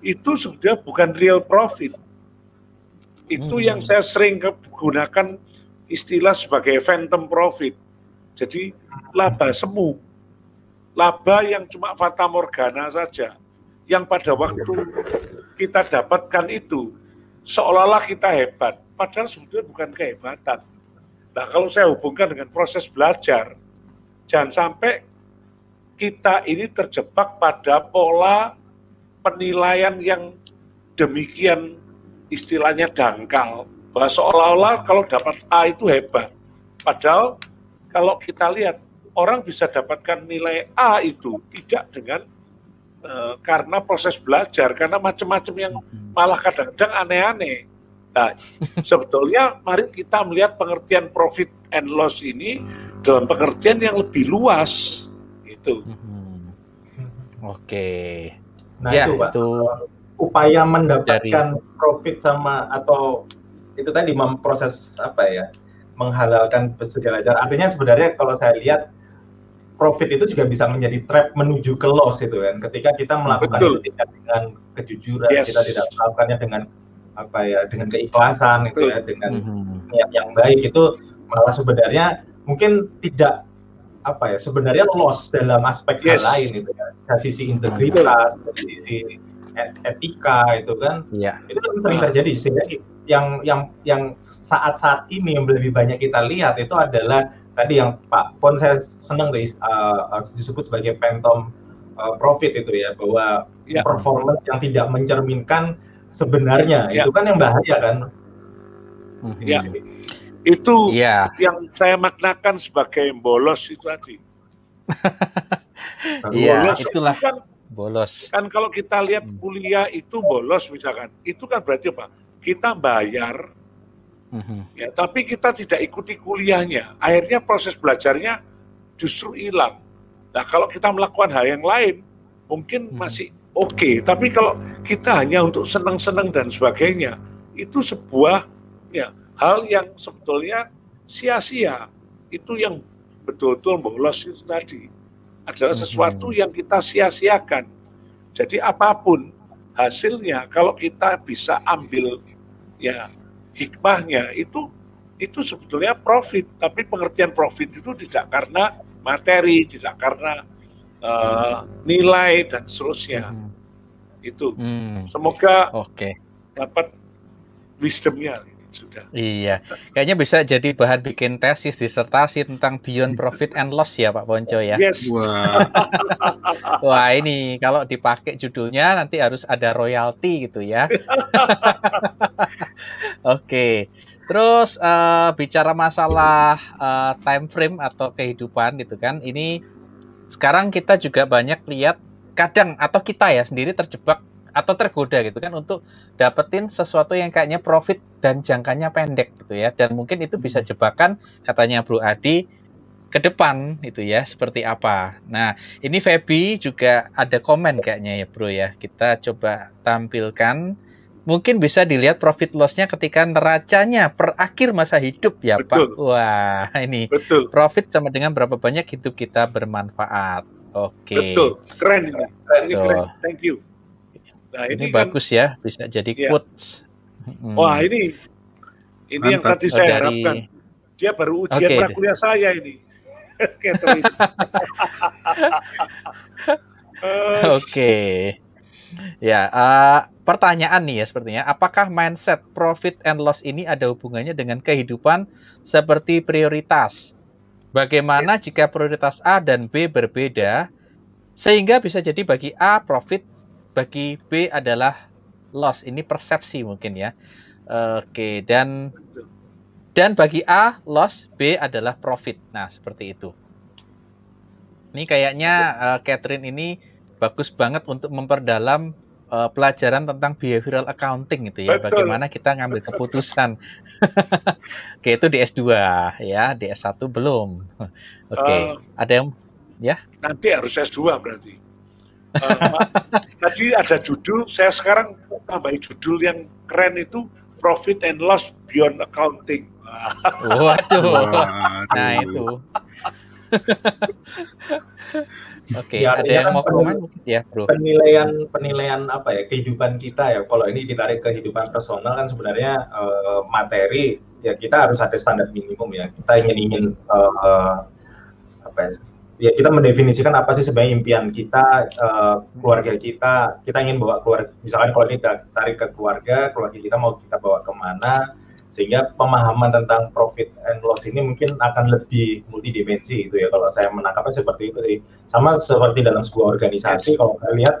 itu sudah bukan real profit. Itu hmm. yang saya sering gunakan istilah sebagai phantom profit. Jadi laba semu, laba yang cuma fata morgana saja, yang pada waktu kita dapatkan itu seolah-olah kita hebat, padahal sebetulnya bukan kehebatan. Nah, kalau saya hubungkan dengan proses belajar, jangan sampai kita ini terjebak pada pola penilaian yang demikian istilahnya dangkal, bahwa seolah-olah kalau dapat A itu hebat. Padahal kalau kita lihat orang bisa dapatkan nilai A itu tidak dengan Eh, karena proses belajar, karena macam-macam yang hmm. malah kadang-kadang aneh-aneh. Nah, sebetulnya mari kita melihat pengertian profit and loss ini dalam pengertian yang lebih luas. Itu. Hmm. Oke. Nah ya, itu, Pak. Itu upaya mendapatkan dari... profit sama atau itu tadi memproses apa ya menghalalkan segala cara. Artinya sebenarnya kalau saya lihat profit itu juga bisa menjadi trap menuju ke loss gitu kan. Ketika kita melakukan Betul. itu tidak dengan kejujuran, yes. kita tidak melakukannya dengan apa ya, dengan keikhlasan gitu ya, dengan mm-hmm. niat yang baik itu malah sebenarnya mungkin tidak apa ya, sebenarnya loss dalam aspek yes. lain itu kan. Sisi integritas, Betul. sisi etika itu kan. Yeah. Itu kan sering terjadi sehingga yang yang yang saat-saat ini yang lebih banyak kita lihat itu adalah tadi yang Pak Pon saya senang tuh uh, disebut sebagai phantom uh, profit itu ya bahwa ya. performance yang tidak mencerminkan sebenarnya ya. itu kan yang bahaya kan. Ya. Itu ya. yang saya maknakan sebagai bolos itu tadi. [LAUGHS] Iya, bolos itulah itu kan bolos. Kan kalau kita lihat hmm. kuliah itu bolos misalkan, itu kan berarti apa? Kita bayar Mm-hmm. Ya, tapi kita tidak ikuti kuliahnya. Akhirnya proses belajarnya justru hilang. Nah, kalau kita melakukan hal yang lain, mungkin mm-hmm. masih oke. Okay. Tapi kalau kita hanya untuk senang-senang dan sebagainya, itu sebuah ya hal yang sebetulnya sia-sia. Itu yang betul-betul bolos itu tadi adalah mm-hmm. sesuatu yang kita sia-siakan. Jadi apa pun hasilnya, kalau kita bisa ambil ya hikmahnya itu itu sebetulnya profit, tapi pengertian profit itu tidak karena materi, tidak karena uh, nilai dan seterusnya. Hmm. Itu. Hmm. Semoga okay. dapat wisdomnya sudah. Iya, kayaknya bisa jadi bahan bikin tesis disertasi tentang beyond profit and loss ya Pak Ponco ya. Yes. Wah. [LAUGHS] Wah ini kalau dipakai judulnya nanti harus ada royalti gitu ya. [LAUGHS] Oke. Terus uh, bicara masalah uh, time frame atau kehidupan gitu kan, ini sekarang kita juga banyak lihat kadang atau kita ya sendiri terjebak atau tergoda gitu kan untuk dapetin sesuatu yang kayaknya profit dan jangkanya pendek gitu ya dan mungkin itu bisa jebakan katanya Bro Adi ke depan itu ya seperti apa. Nah, ini Feby juga ada komen kayaknya ya Bro ya. Kita coba tampilkan. Mungkin bisa dilihat profit lossnya ketika neracanya per akhir masa hidup ya Betul. Pak. Wah, ini Betul. profit sama dengan berapa banyak hidup kita bermanfaat. Oke. Okay. Betul. Keren ini. Keren, ini keren. Thank you. Nah, ini, ini kan, bagus ya, bisa jadi ya. quotes. Hmm. Wah, ini ini Mantap. yang tadi saya dari... harapkan. Dia baru ujian okay. prakuliah saya ini. [LAUGHS] [LAUGHS] Oke. okay. Ya, uh, pertanyaan nih ya sepertinya, apakah mindset profit and loss ini ada hubungannya dengan kehidupan seperti prioritas? Bagaimana jika prioritas A dan B berbeda sehingga bisa jadi bagi A profit bagi B adalah loss. Ini persepsi mungkin ya. Oke, dan dan bagi A loss, B adalah profit. Nah, seperti itu. Ini kayaknya uh, Catherine ini bagus banget untuk memperdalam uh, pelajaran tentang behavioral accounting itu ya. Betul. Bagaimana kita ngambil keputusan. [LAUGHS] Oke, itu di S2 ya, di S1 belum. Oke, uh, ada yang ya? Nanti harus S2 berarti. Uh, tadi ada judul, saya sekarang tambahin judul yang keren itu Profit and Loss Beyond Accounting. Waduh, nah itu. [LAUGHS] Oke, okay, ya, ada yang kan mau komen ya, Bro? Penilaian penilaian apa ya kehidupan kita ya. Kalau ini ditarik ke kehidupan personal kan sebenarnya uh, materi ya kita harus ada standar minimum ya. Kita ingin ingin uh, uh, apa ya ya kita mendefinisikan apa sih sebenarnya impian kita uh, keluarga kita. Kita ingin bawa keluarga misalkan kalau ini tarik ke keluarga keluarga kita mau kita bawa ke mana sehingga pemahaman tentang profit and loss ini mungkin akan lebih multidimensi itu ya kalau saya menangkapnya seperti itu sih. Sama seperti dalam sebuah organisasi kalau kita lihat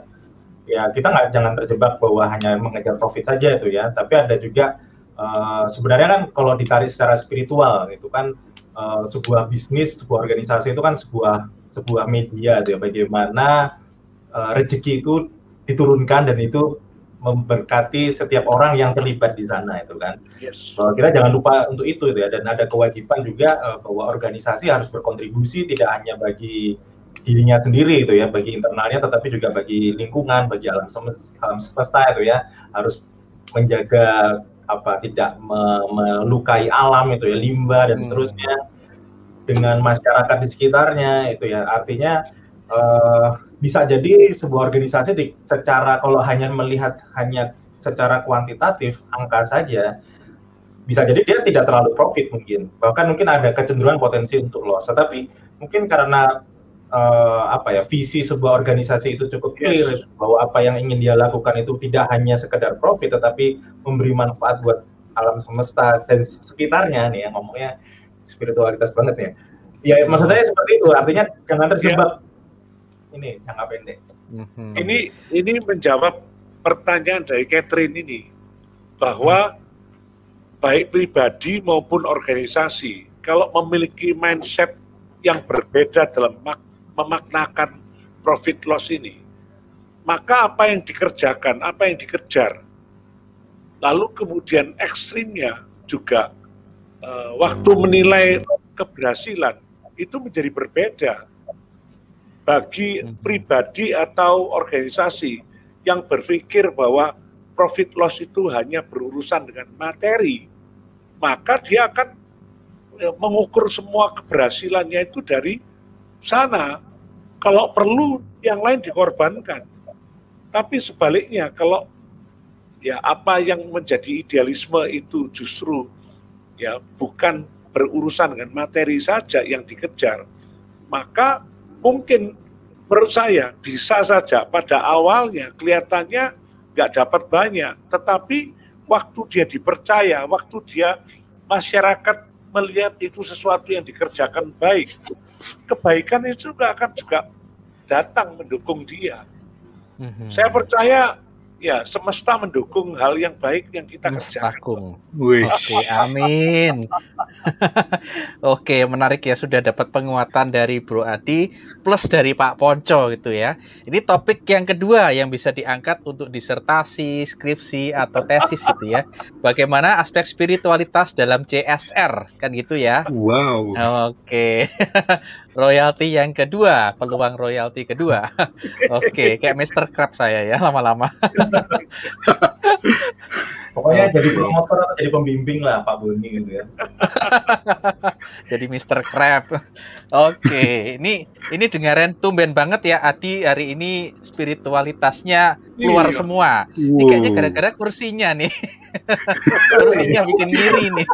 ya kita nggak jangan terjebak bahwa hanya mengejar profit saja itu ya. Tapi ada juga uh, sebenarnya kan kalau ditarik secara spiritual itu kan uh, sebuah bisnis, sebuah organisasi itu kan sebuah sebuah media ya bagaimana uh, rezeki itu diturunkan dan itu memberkati setiap orang yang terlibat di sana itu kan. Yes. Uh, kita jangan lupa untuk itu ya dan ada kewajiban juga uh, bahwa organisasi harus berkontribusi tidak hanya bagi dirinya sendiri itu ya bagi internalnya tetapi juga bagi lingkungan bagi alam semesta, alam semesta itu ya harus menjaga apa tidak melukai alam itu ya limbah dan hmm. seterusnya dengan masyarakat di sekitarnya itu ya. Artinya uh, bisa jadi sebuah organisasi di, secara kalau hanya melihat hanya secara kuantitatif angka saja bisa jadi dia tidak terlalu profit mungkin. Bahkan mungkin ada kecenderungan potensi untuk loss. Tetapi mungkin karena uh, apa ya visi sebuah organisasi itu cukup clear yes. bahwa apa yang ingin dia lakukan itu tidak hanya sekedar profit tetapi memberi manfaat buat alam semesta dan sekitarnya nih yang ngomongnya spiritualitas banget ya. Ya maksud saya seperti itu artinya jangan terjebak ya. ini jangka pendek. Mhm. Ini ini menjawab pertanyaan dari Catherine ini bahwa hmm. baik pribadi maupun organisasi kalau memiliki mindset yang berbeda dalam mak memaknakan profit loss ini, maka apa yang dikerjakan, apa yang dikejar, lalu kemudian ekstrimnya juga uh, waktu menilai keberhasilan itu menjadi berbeda bagi hmm. pribadi atau organisasi yang berpikir bahwa profit loss itu hanya berurusan dengan materi, maka dia akan ya, mengukur semua keberhasilannya itu dari sana kalau perlu yang lain dikorbankan. Tapi sebaliknya kalau ya apa yang menjadi idealisme itu justru ya bukan berurusan dengan materi saja yang dikejar, maka mungkin menurut saya bisa saja pada awalnya kelihatannya nggak dapat banyak, tetapi waktu dia dipercaya, waktu dia masyarakat melihat itu sesuatu yang dikerjakan baik, kebaikan itu juga akan juga datang mendukung dia. Mm-hmm. Saya percaya ya semesta mendukung hal yang baik yang kita kerjakan. Oke, amin. [LAUGHS] Oke, menarik ya sudah dapat penguatan dari Bro Adi plus dari Pak Ponco gitu ya. Ini topik yang kedua yang bisa diangkat untuk disertasi, skripsi atau tesis gitu ya. Bagaimana aspek spiritualitas dalam CSR kan gitu ya. Wow. Oke. [LAUGHS] royalti yang kedua, peluang royalti kedua. [LAUGHS] Oke, kayak Mr. Crab saya ya lama-lama. Pokoknya jadi promotor atau jadi pembimbing lah Pak Boni gitu ya. [LAUGHS] jadi Mr. Crab. Oke, ini ini dengaran tumben banget ya Adi hari ini spiritualitasnya keluar iya. semua. Wow. Ini kayaknya gara-gara kursinya nih. [LAUGHS] kursinya bikin ngiri nih.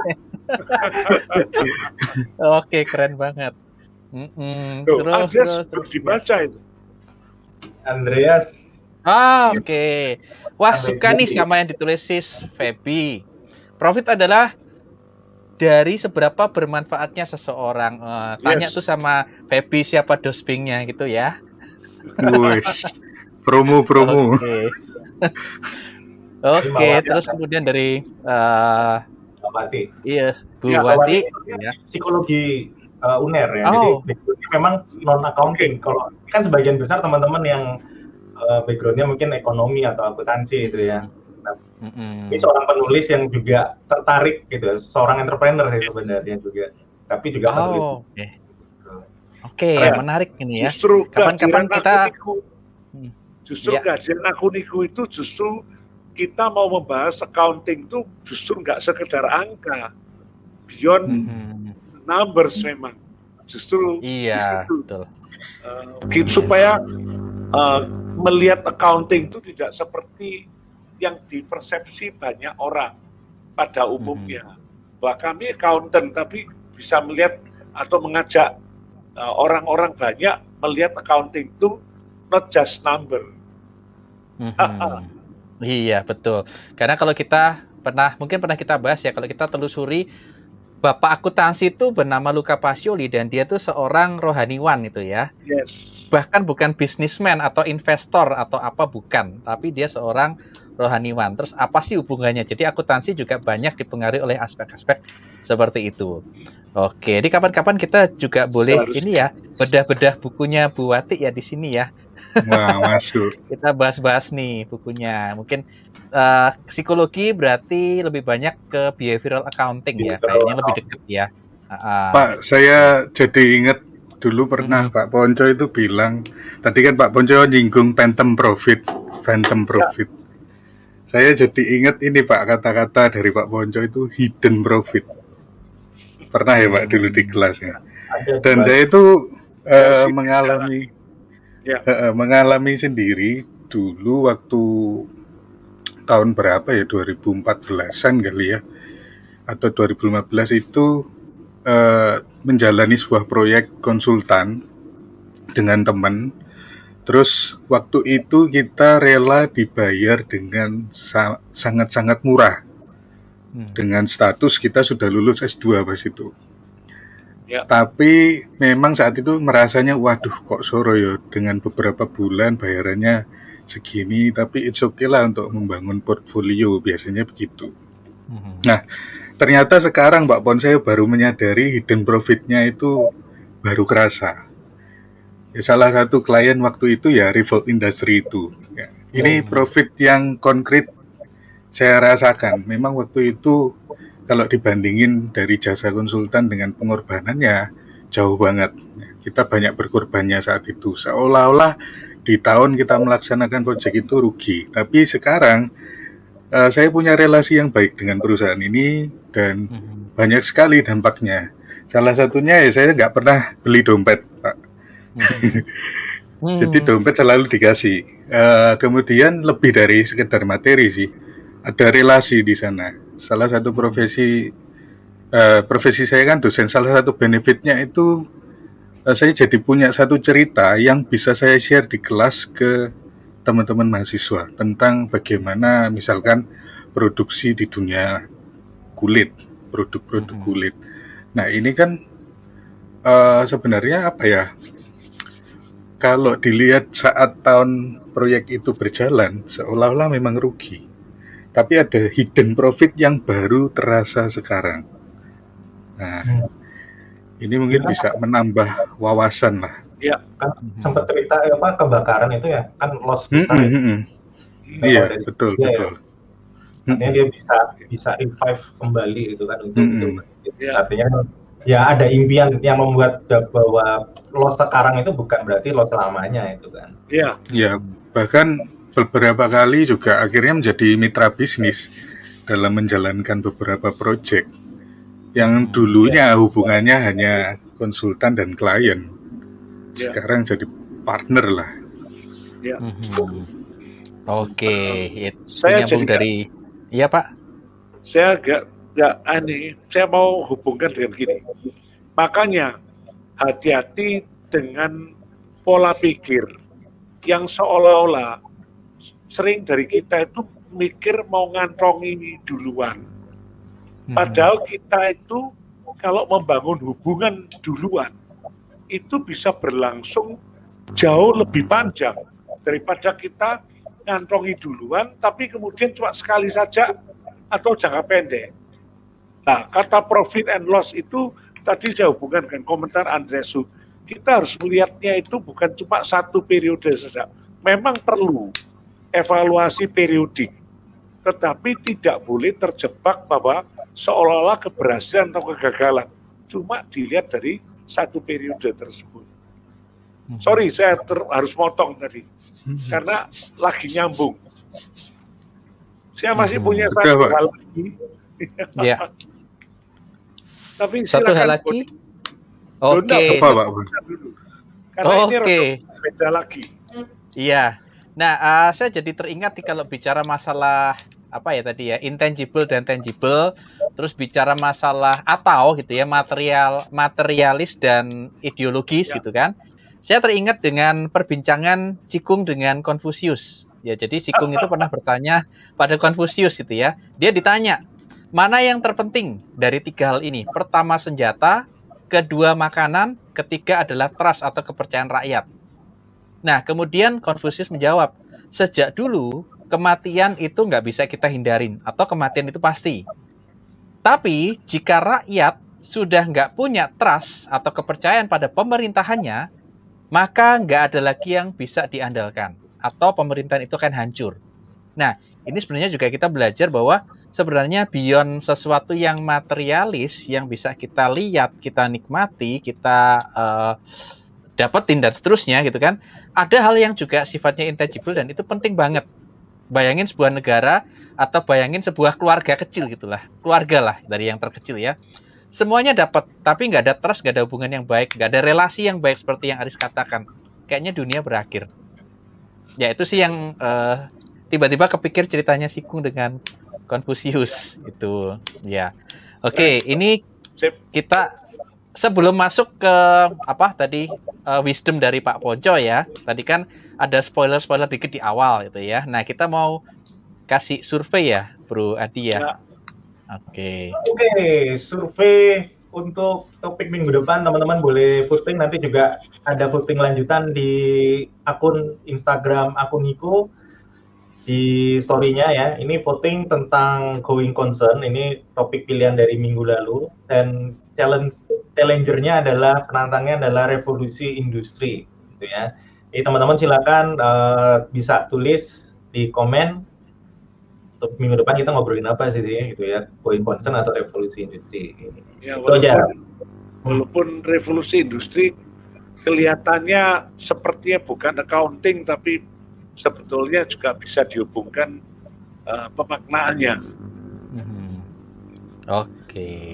[LAUGHS] Oke, keren banget. Mm -mm. Tuh, terus, Andreas terus, terus dibaca itu. Andreas. Ah, oke. Okay. Wah, suka nih sama yang ditulis sis Feby. Profit adalah dari seberapa bermanfaatnya seseorang. Uh, tanya yes. tuh sama Feby siapa dospingnya gitu ya. Wes. promo promo. Oke. Oke, okay, terus kemudian dari uh, Wati. Iya, Bu ya, Wati. Ya. Psikologi uh, UNER ya. Oh. Jadi memang non accounting. Kalau kan sebagian besar teman-teman yang uh, backgroundnya mungkin ekonomi atau akuntansi itu ya. Nah, mm-hmm. Ini seorang penulis yang juga tertarik gitu, seorang entrepreneur sih sebenarnya juga. Tapi juga oh, penulis. Oke, okay. okay, menarik ini ya. Justru kapan-kapan kita hmm. justru ya. kajian akuniku itu justru kita mau membahas accounting itu justru nggak sekedar angka, beyond mm-hmm numbers memang justru iya justru, betul uh, supaya uh, melihat accounting itu tidak seperti yang dipersepsi banyak orang pada umumnya hmm. bahwa kami accountant tapi bisa melihat atau mengajak uh, orang-orang uh, banyak melihat accounting itu not just number. Hmm. [LAUGHS] iya betul. Karena kalau kita pernah mungkin pernah kita bahas ya kalau kita telusuri bapak akuntansi itu bernama Luca Pasioli dan dia tuh seorang rohaniwan itu ya. Yes. Bahkan bukan bisnismen atau investor atau apa bukan, tapi dia seorang rohaniwan. Terus apa sih hubungannya? Jadi akuntansi juga banyak dipengaruhi oleh aspek-aspek seperti itu. Oke, di kapan-kapan kita juga boleh Seharusnya. ini ya bedah-bedah bukunya Bu Wati ya di sini ya. Wah, masuk. [LAUGHS] kita bahas-bahas nih bukunya. Mungkin uh, psikologi berarti lebih banyak ke behavioral accounting ya, kayaknya lebih dekat ya. Uh, Pak, saya jadi ingat dulu pernah hmm. Pak Ponco itu bilang, tadi kan Pak Ponco nyinggung phantom profit, phantom ya. profit. Ya. Saya jadi ingat ini Pak kata-kata dari Pak Ponco itu hidden profit. Pernah ya Pak dulu di kelasnya. Dan saya itu uh, mengalami ya. uh, mengalami sendiri dulu waktu tahun berapa ya? 2014-an kali ya. Atau 2015 itu uh, menjalani sebuah proyek konsultan dengan teman. Terus waktu itu kita rela dibayar dengan sa sangat-sangat murah. Hmm. dengan status kita sudah lulus S2 pas itu. Ya. tapi memang saat itu merasanya waduh kok soro ya dengan beberapa bulan bayarannya segini tapi it's okay lah untuk membangun portfolio biasanya begitu. Mm-hmm. Nah ternyata sekarang Mbak Pon saya baru menyadari hidden profitnya itu baru kerasa. Ya, salah satu klien waktu itu ya Revolt Industry itu. Ya. Ini oh. profit yang konkret saya rasakan. Memang waktu itu kalau dibandingin dari jasa konsultan dengan pengorbanannya jauh banget. Kita banyak berkorbannya saat itu. Seolah-olah di tahun kita melaksanakan proyek itu rugi. Tapi sekarang uh, saya punya relasi yang baik dengan perusahaan ini dan hmm. banyak sekali dampaknya. Salah satunya ya saya nggak pernah beli dompet, Pak. Hmm. [LAUGHS] Jadi dompet selalu dikasih. Uh, kemudian lebih dari sekedar materi sih, ada relasi di sana. Salah satu profesi uh, profesi saya kan dosen. Salah satu benefitnya itu saya jadi punya satu cerita yang bisa saya share di kelas ke teman-teman mahasiswa tentang bagaimana misalkan produksi di dunia kulit, produk-produk hmm. kulit. Nah ini kan uh, sebenarnya apa ya? Kalau dilihat saat tahun proyek itu berjalan, seolah-olah memang rugi. Tapi ada hidden profit yang baru terasa sekarang. Nah, hmm. Ini mungkin ya. bisa menambah wawasan lah. Iya, kan sempat cerita ya, apa kebakaran itu ya, kan loss hmm, besar. Hmm, hmm, hmm. Iya, betul, ya, betul. Ya. Artinya dia bisa bisa revive kembali gitu kan untuk, hmm. untuk ya. artinya ya ada impian yang membuat bahwa lo sekarang itu bukan berarti lo selamanya itu kan. Iya. Iya, bahkan beberapa kali juga akhirnya menjadi mitra bisnis dalam menjalankan beberapa proyek yang dulunya ya. hubungannya hanya konsultan dan klien. Ya. Sekarang jadi partner lah. Ya. Hmm. Oke, okay. uh, saya jadi dari Iya, Pak. Saya agak nggak aneh, saya mau hubungkan dengan gini. Makanya hati-hati dengan pola pikir yang seolah-olah sering dari kita itu mikir mau ngantongi duluan. Hmm. Padahal kita itu kalau membangun hubungan duluan itu bisa berlangsung jauh lebih panjang daripada kita ngantongi duluan tapi kemudian cuma sekali saja atau jangka pendek. Nah, kata profit and loss itu tadi saya hubungkan dengan komentar Andresu. Kita harus melihatnya itu bukan cuma satu periode saja. Memang perlu evaluasi periodik, tetapi tidak boleh terjebak bahwa seolah-olah keberhasilan atau kegagalan cuma dilihat dari satu periode tersebut. Hmm. Sorry, saya ter, harus motong tadi hmm. karena lagi nyambung. Saya masih hmm. punya [LAUGHS] satu hal lagi. Ya. Tapi satu hal lagi. Oke. Okay. Karena oh, ini okay. beda lagi. Iya. Nah, uh, saya jadi teringat nih kalau bicara masalah apa ya tadi ya intangible dan tangible, terus bicara masalah atau gitu ya material materialis dan ideologis ya. gitu kan. Saya teringat dengan perbincangan Cikung dengan Konfusius. Ya, jadi Cikung itu pernah bertanya pada Konfusius gitu ya. Dia ditanya, Mana yang terpenting dari tiga hal ini? Pertama senjata, kedua makanan, ketiga adalah trust atau kepercayaan rakyat. Nah, kemudian Konfusius menjawab, sejak dulu kematian itu nggak bisa kita hindarin atau kematian itu pasti. Tapi jika rakyat sudah nggak punya trust atau kepercayaan pada pemerintahannya, maka nggak ada lagi yang bisa diandalkan atau pemerintahan itu akan hancur. Nah, ini sebenarnya juga kita belajar bahwa sebenarnya beyond sesuatu yang materialis yang bisa kita lihat, kita nikmati, kita uh, dapetin dan seterusnya gitu kan. Ada hal yang juga sifatnya intangible dan itu penting banget. Bayangin sebuah negara atau bayangin sebuah keluarga kecil gitulah, keluarga lah dari yang terkecil ya. Semuanya dapat, tapi nggak ada trust, nggak ada hubungan yang baik, nggak ada relasi yang baik seperti yang Aris katakan. Kayaknya dunia berakhir. Ya itu sih yang uh, tiba-tiba kepikir ceritanya Sikung dengan Confucius itu ya. Oke, okay, ini kita sebelum masuk ke apa tadi uh, wisdom dari Pak Ponco ya. Tadi kan ada spoiler-spoiler dikit di awal gitu ya. Nah, kita mau kasih survei ya, Bro Adi ya. ya. Oke. Okay. Oke, okay, survei untuk topik minggu depan teman-teman boleh voting nanti juga ada voting lanjutan di akun Instagram akun Niko di story-nya ya. Ini voting tentang going concern. Ini topik pilihan dari minggu lalu dan challenge challenger-nya adalah penantangnya adalah revolusi industri gitu ya. Jadi teman-teman silakan uh, bisa tulis di komen untuk minggu depan kita ngobrolin apa sih gitu ya. Going concern atau revolusi industri. Ya, walaupun, aja. walaupun revolusi industri kelihatannya sepertinya bukan accounting tapi sebetulnya juga bisa dihubungkan uh, pemaknaannya. Hmm. Oke. Okay.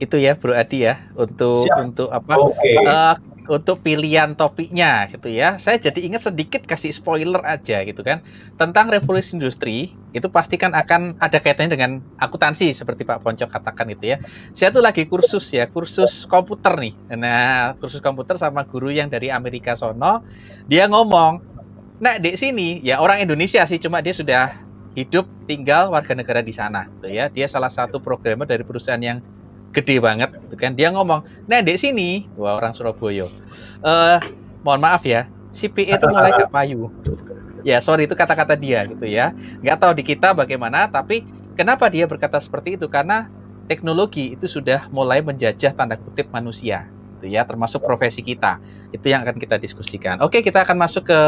Itu ya Bro Adi ya untuk Siap. untuk apa? Okay. Uh, eh, untuk pilihan topiknya gitu ya. Saya jadi ingat sedikit kasih spoiler aja gitu kan tentang revolusi industri itu pasti kan akan ada kaitannya dengan akuntansi seperti Pak Ponco katakan itu ya. Saya tuh lagi kursus ya, kursus komputer nih. Nah, kursus komputer sama guru yang dari Amerika sono, dia ngomong, "Nah, di sini ya orang Indonesia sih cuma dia sudah hidup tinggal warga negara di sana gitu ya. Dia salah satu programmer dari perusahaan yang gede banget gitu kan. Dia ngomong, "Nah, di sini, wah orang Surabaya. Eh, mohon maaf ya, CPA itu [LAUGHS] mulai gak payu." Ya, sorry itu kata-kata dia gitu ya. Nggak tahu di kita bagaimana, tapi kenapa dia berkata seperti itu? Karena teknologi itu sudah mulai menjajah tanda kutip manusia gitu ya, termasuk profesi kita. Itu yang akan kita diskusikan. Oke, kita akan masuk ke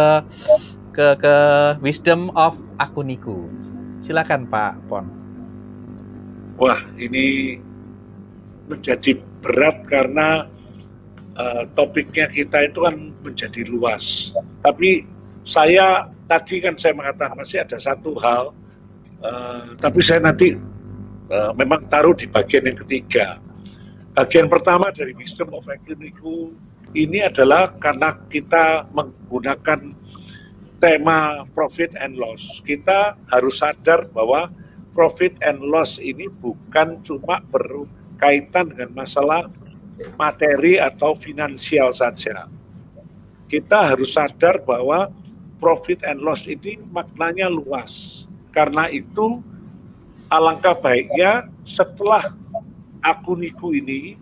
ke ke wisdom of akuniku. Silakan Pak Pon. Wah, ini menjadi berat karena uh, topiknya kita itu kan menjadi luas. Tapi saya tadi kan saya mengatakan masih ada satu hal, uh, tapi saya nanti uh, memang taruh di bagian yang ketiga. Bagian pertama dari wisdom of Ekuniku ini adalah karena kita menggunakan tema profit and loss. Kita harus sadar bahwa profit and loss ini bukan cuma ber, kaitan dengan masalah materi atau finansial saja. Kita harus sadar bahwa profit and loss ini maknanya luas. Karena itu alangkah baiknya setelah akuniku ini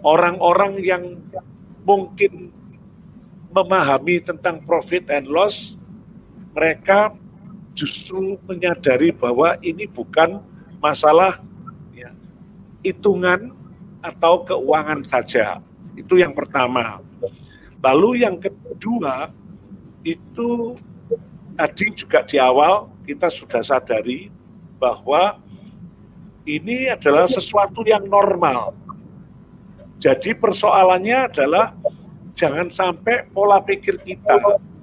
orang-orang yang mungkin memahami tentang profit and loss mereka justru menyadari bahwa ini bukan masalah hitungan atau keuangan saja. Itu yang pertama. Lalu yang kedua itu tadi juga di awal kita sudah sadari bahwa ini adalah sesuatu yang normal. Jadi persoalannya adalah jangan sampai pola pikir kita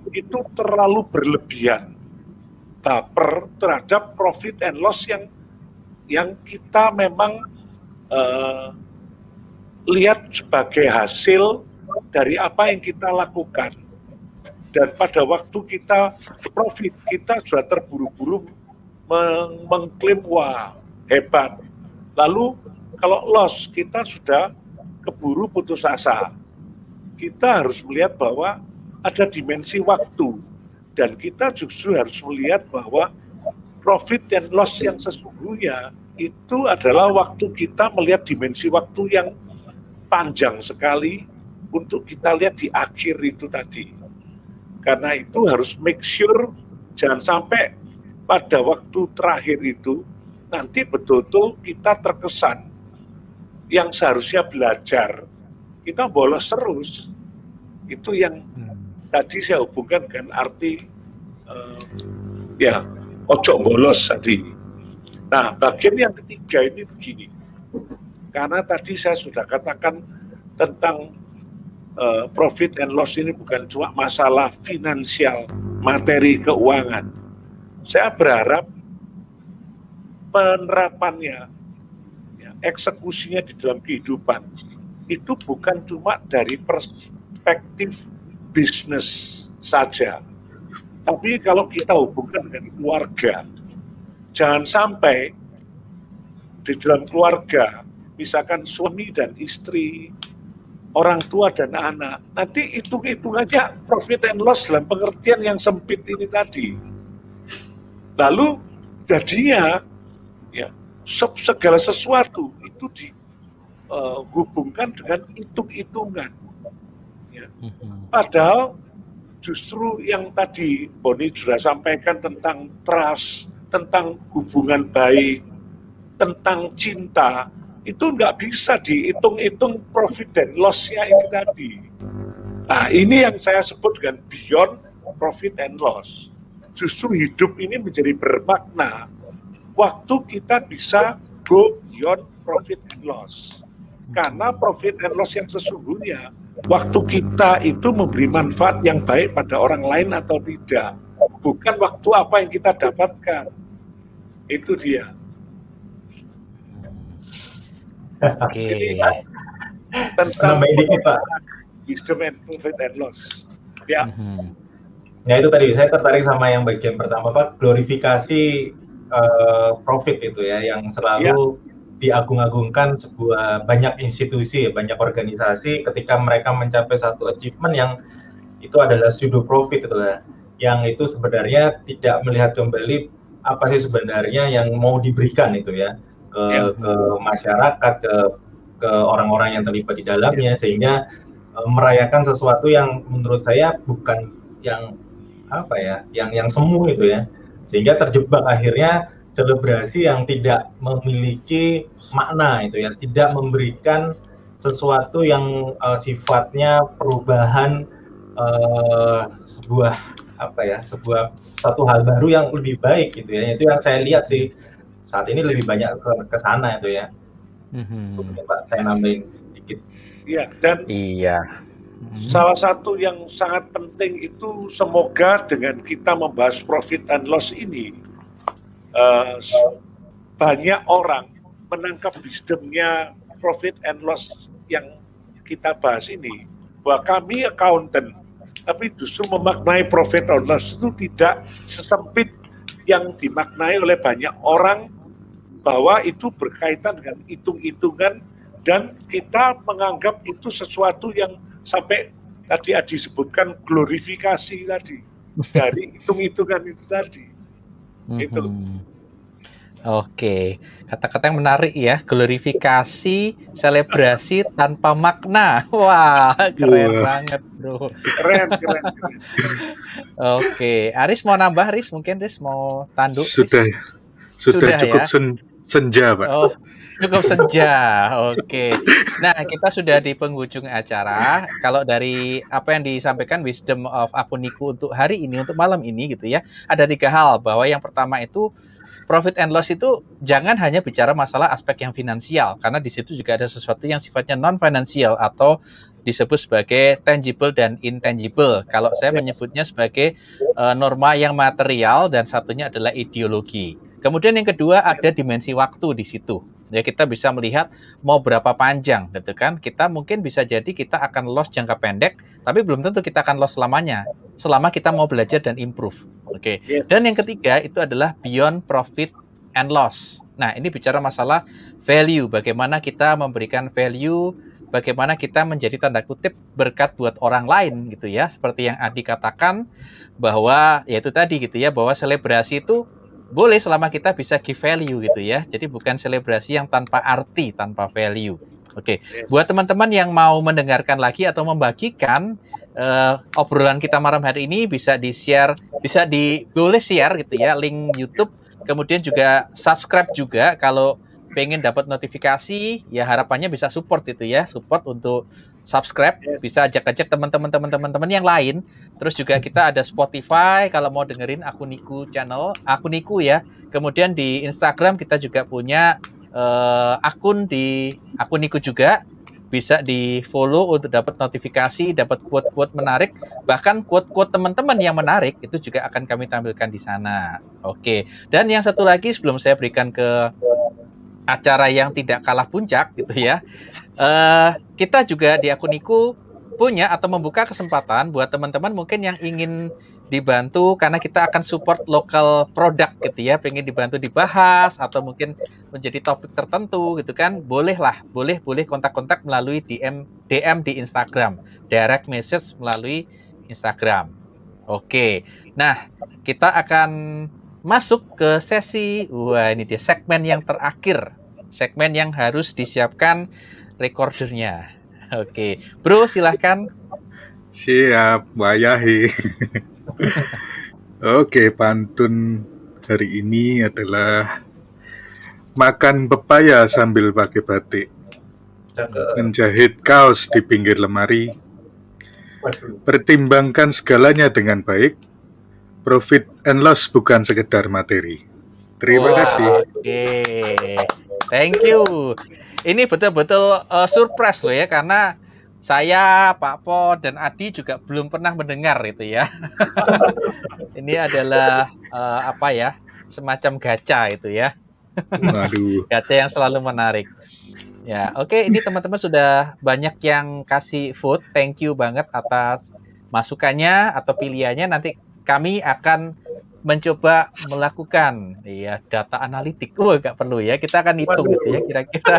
itu terlalu berlebihan baper terhadap profit and loss yang yang kita memang uh, lihat sebagai hasil dari apa yang kita lakukan. Dan pada waktu kita profit, kita sudah terburu-buru meng mengklaim, wah hebat. Lalu kalau loss, kita sudah keburu putus asa. Kita harus melihat bahwa ada dimensi waktu. Dan kita justru harus melihat bahwa profit dan loss yang sesungguhnya itu adalah waktu kita melihat dimensi waktu yang panjang sekali untuk kita lihat di akhir itu tadi. Karena itu harus make sure jangan sampai pada waktu terakhir itu nanti betul-betul kita terkesan yang seharusnya belajar kita bolos terus itu yang hmm. tadi saya hubungkan dengan arti uh, ya ojo bolos tadi Nah, bagian yang ketiga ini begini. Karena tadi saya sudah katakan tentang uh, profit and loss ini bukan cuma masalah finansial, materi keuangan. Saya berharap penerapannya, ya, eksekusinya di dalam kehidupan itu bukan cuma dari perspektif bisnis saja, tapi kalau kita hubungkan dengan keluarga, jangan sampai di dalam keluarga, misalkan suami dan istri, orang tua dan anak, nanti hitung-hitungannya profit and loss dalam pengertian yang sempit ini tadi. Lalu jadinya ya segala sesuatu itu dihubungkan uh, dengan hitung-hitungan. Ya. Mhm. Padahal justru yang tadi Boni sudah sampaikan tentang trust, tentang hubungan baik, tentang cinta, itu nggak bisa dihitung-hitung profit dan loss-nya ini tadi. Nah, ini yang saya sebut dengan beyond profit and loss. Justru hidup ini menjadi bermakna waktu kita bisa go beyond profit and loss. Karena profit and loss yang sesungguhnya, waktu kita itu memberi manfaat yang baik pada orang lain atau tidak. Bukan waktu apa yang kita dapatkan itu dia. Oke. Okay. Tentang dikit, Pak. wisdom and profit and loss. Ya. Hmm. Ya itu tadi saya tertarik sama yang bagian pertama Pak, glorifikasi uh, profit itu ya yang selalu ya. diagung-agungkan sebuah banyak institusi, banyak organisasi ketika mereka mencapai satu achievement yang itu adalah pseudo profit itu lah. Yang itu sebenarnya tidak melihat kembali apa sih sebenarnya yang mau diberikan itu ya ke, ya. ke masyarakat, ke ke orang-orang yang terlibat di dalamnya ya. sehingga uh, merayakan sesuatu yang menurut saya bukan yang apa ya, yang yang semu itu ya. Sehingga terjebak akhirnya selebrasi yang tidak memiliki makna itu ya, tidak memberikan sesuatu yang uh, sifatnya perubahan uh, sebuah apa ya, sebuah satu hal baru yang lebih baik gitu ya. Itu yang saya lihat sih saat ini lebih banyak ke, ke sana itu ya. Mm-hmm. Pak, saya nambahin dikit. Iya, dan iya. Salah satu yang sangat penting itu semoga dengan kita membahas profit and loss ini uh, banyak orang menangkap wisdomnya profit and loss yang kita bahas ini bahwa kami accountant tapi justru memaknai profit and loss itu tidak sesempit yang dimaknai oleh banyak orang bahwa itu berkaitan dengan hitung-hitungan dan kita menganggap itu sesuatu yang sampai tadi Adi sebutkan glorifikasi tadi [LAUGHS] dari hitung-hitungan itu tadi. Mm-hmm. Itu. Oke, kata-kata yang menarik ya, glorifikasi, selebrasi tanpa makna. [LAUGHS] Wah, keren Wah. banget, bro. Keren, keren, [LAUGHS] keren. Oke, Aris mau nambah, Aris mungkin Aris mau tanduk? Sudah, sudah, sudah cukup ya? sen senja, Pak. Oh, Cukup senja. Oke. Nah, kita sudah di penghujung acara. Kalau dari apa yang disampaikan wisdom of akuniku untuk hari ini, untuk malam ini gitu ya, ada tiga hal. Bahwa yang pertama itu profit and loss itu jangan hanya bicara masalah aspek yang finansial, karena di situ juga ada sesuatu yang sifatnya non finansial atau disebut sebagai tangible dan intangible. Kalau saya menyebutnya sebagai uh, norma yang material dan satunya adalah ideologi. Kemudian yang kedua ada dimensi waktu di situ. Ya kita bisa melihat mau berapa panjang gitu kan. Kita mungkin bisa jadi kita akan loss jangka pendek tapi belum tentu kita akan loss selamanya selama kita mau belajar dan improve. Oke. Okay? yes. dan yang ketiga itu adalah beyond profit and loss. Nah ini bicara masalah value bagaimana kita memberikan value bagaimana kita menjadi tanda kutip berkat buat orang lain gitu ya. Seperti yang Adi katakan bahwa yaitu tadi gitu ya bahwa selebrasi itu boleh selama kita bisa give value gitu ya. Jadi bukan selebrasi yang tanpa arti, tanpa value. Oke, okay. buat teman-teman yang mau mendengarkan lagi atau membagikan uh, obrolan kita malam hari ini bisa di share, bisa di boleh share gitu ya link YouTube, kemudian juga subscribe juga kalau pengen dapat notifikasi ya harapannya bisa support itu ya, support untuk subscribe, bisa ajak-ajak teman-teman teman-teman yang lain. Terus juga kita ada Spotify kalau mau dengerin aku Niku channel, aku Niku ya. Kemudian di Instagram kita juga punya uh, akun di aku Niku juga bisa di follow untuk dapat notifikasi, dapat quote-quote menarik, bahkan quote-quote teman-teman yang menarik itu juga akan kami tampilkan di sana. Oke. Dan yang satu lagi sebelum saya berikan ke acara yang tidak kalah puncak gitu ya. Uh, kita juga di Akuniku punya atau membuka kesempatan buat teman-teman mungkin yang ingin dibantu karena kita akan support lokal produk gitu ya, pengen dibantu dibahas atau mungkin menjadi topik tertentu gitu kan, bolehlah, boleh boleh kontak-kontak melalui DM DM di Instagram, direct message melalui Instagram. Oke, nah kita akan masuk ke sesi. Wah ini dia segmen yang terakhir. Segmen yang harus disiapkan recordernya. [LAUGHS] Oke. Bro silahkan. Siap bayahi [LAUGHS] oke pantun hari ini adalah makan pepaya sambil pakai batik. Menjahit kaos di pinggir lemari. Pertimbangkan segalanya dengan baik. Profit and loss bukan sekedar materi. Terima wow, kasih. Oke, okay. thank you. Ini betul-betul uh, surprise loh ya karena saya, Pak Po dan Adi juga belum pernah mendengar itu ya. [LAUGHS] Ini adalah uh, apa ya? Semacam gacha itu ya. Waduh. [LAUGHS] gacha yang selalu menarik. Ya, oke. Okay, ini teman-teman sudah banyak yang kasih vote. Thank you banget atas masukannya atau pilihannya. Nanti kami akan mencoba melakukan ya data analitik. Oh, nggak perlu ya. Kita akan hitung Waduh. gitu ya kira-kira.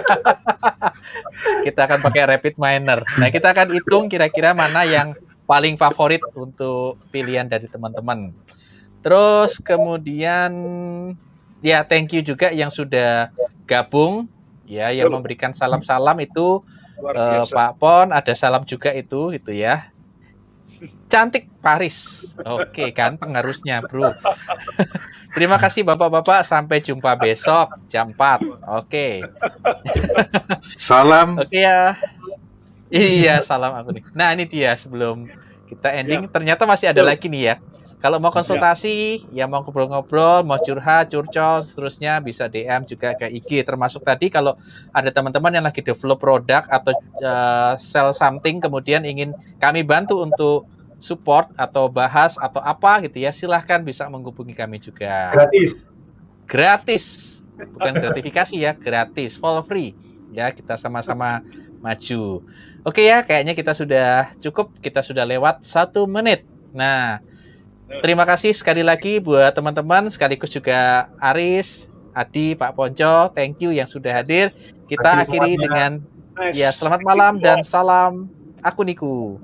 [LAUGHS] kita akan pakai rapid miner. Nah, kita akan hitung kira-kira mana yang paling favorit untuk pilihan dari teman-teman. Terus kemudian ya thank you juga yang sudah gabung ya yang memberikan salam-salam itu uh, Pak Pon ada salam juga itu gitu ya. Cantik Paris. Oke, ganteng harusnya, Bro. [LAUGHS] Terima kasih Bapak-bapak, sampai jumpa besok jam 4. Oke. Salam. Oke ya. Iya, salam aku nih. Nah, ini dia sebelum kita ending ya. ternyata masih ada ya. lagi nih ya. Kalau mau konsultasi, ya, ya mau ngobrol-ngobrol, mau curhat, curcol, seterusnya bisa DM juga ke IG. Termasuk tadi kalau ada teman-teman yang lagi develop produk atau uh, sell something, kemudian ingin kami bantu untuk support atau bahas atau apa gitu ya, silahkan bisa menghubungi kami juga. Gratis. Gratis. Bukan gratifikasi ya, gratis, for free. Ya, kita sama-sama maju. Oke ya, kayaknya kita sudah cukup, kita sudah lewat satu menit. Nah, Terima kasih sekali lagi buat teman-teman, sekaligus juga Aris, Adi, Pak Ponco, thank you yang sudah hadir. Kita akhiri dengan ya selamat malam dan salam aku Niku.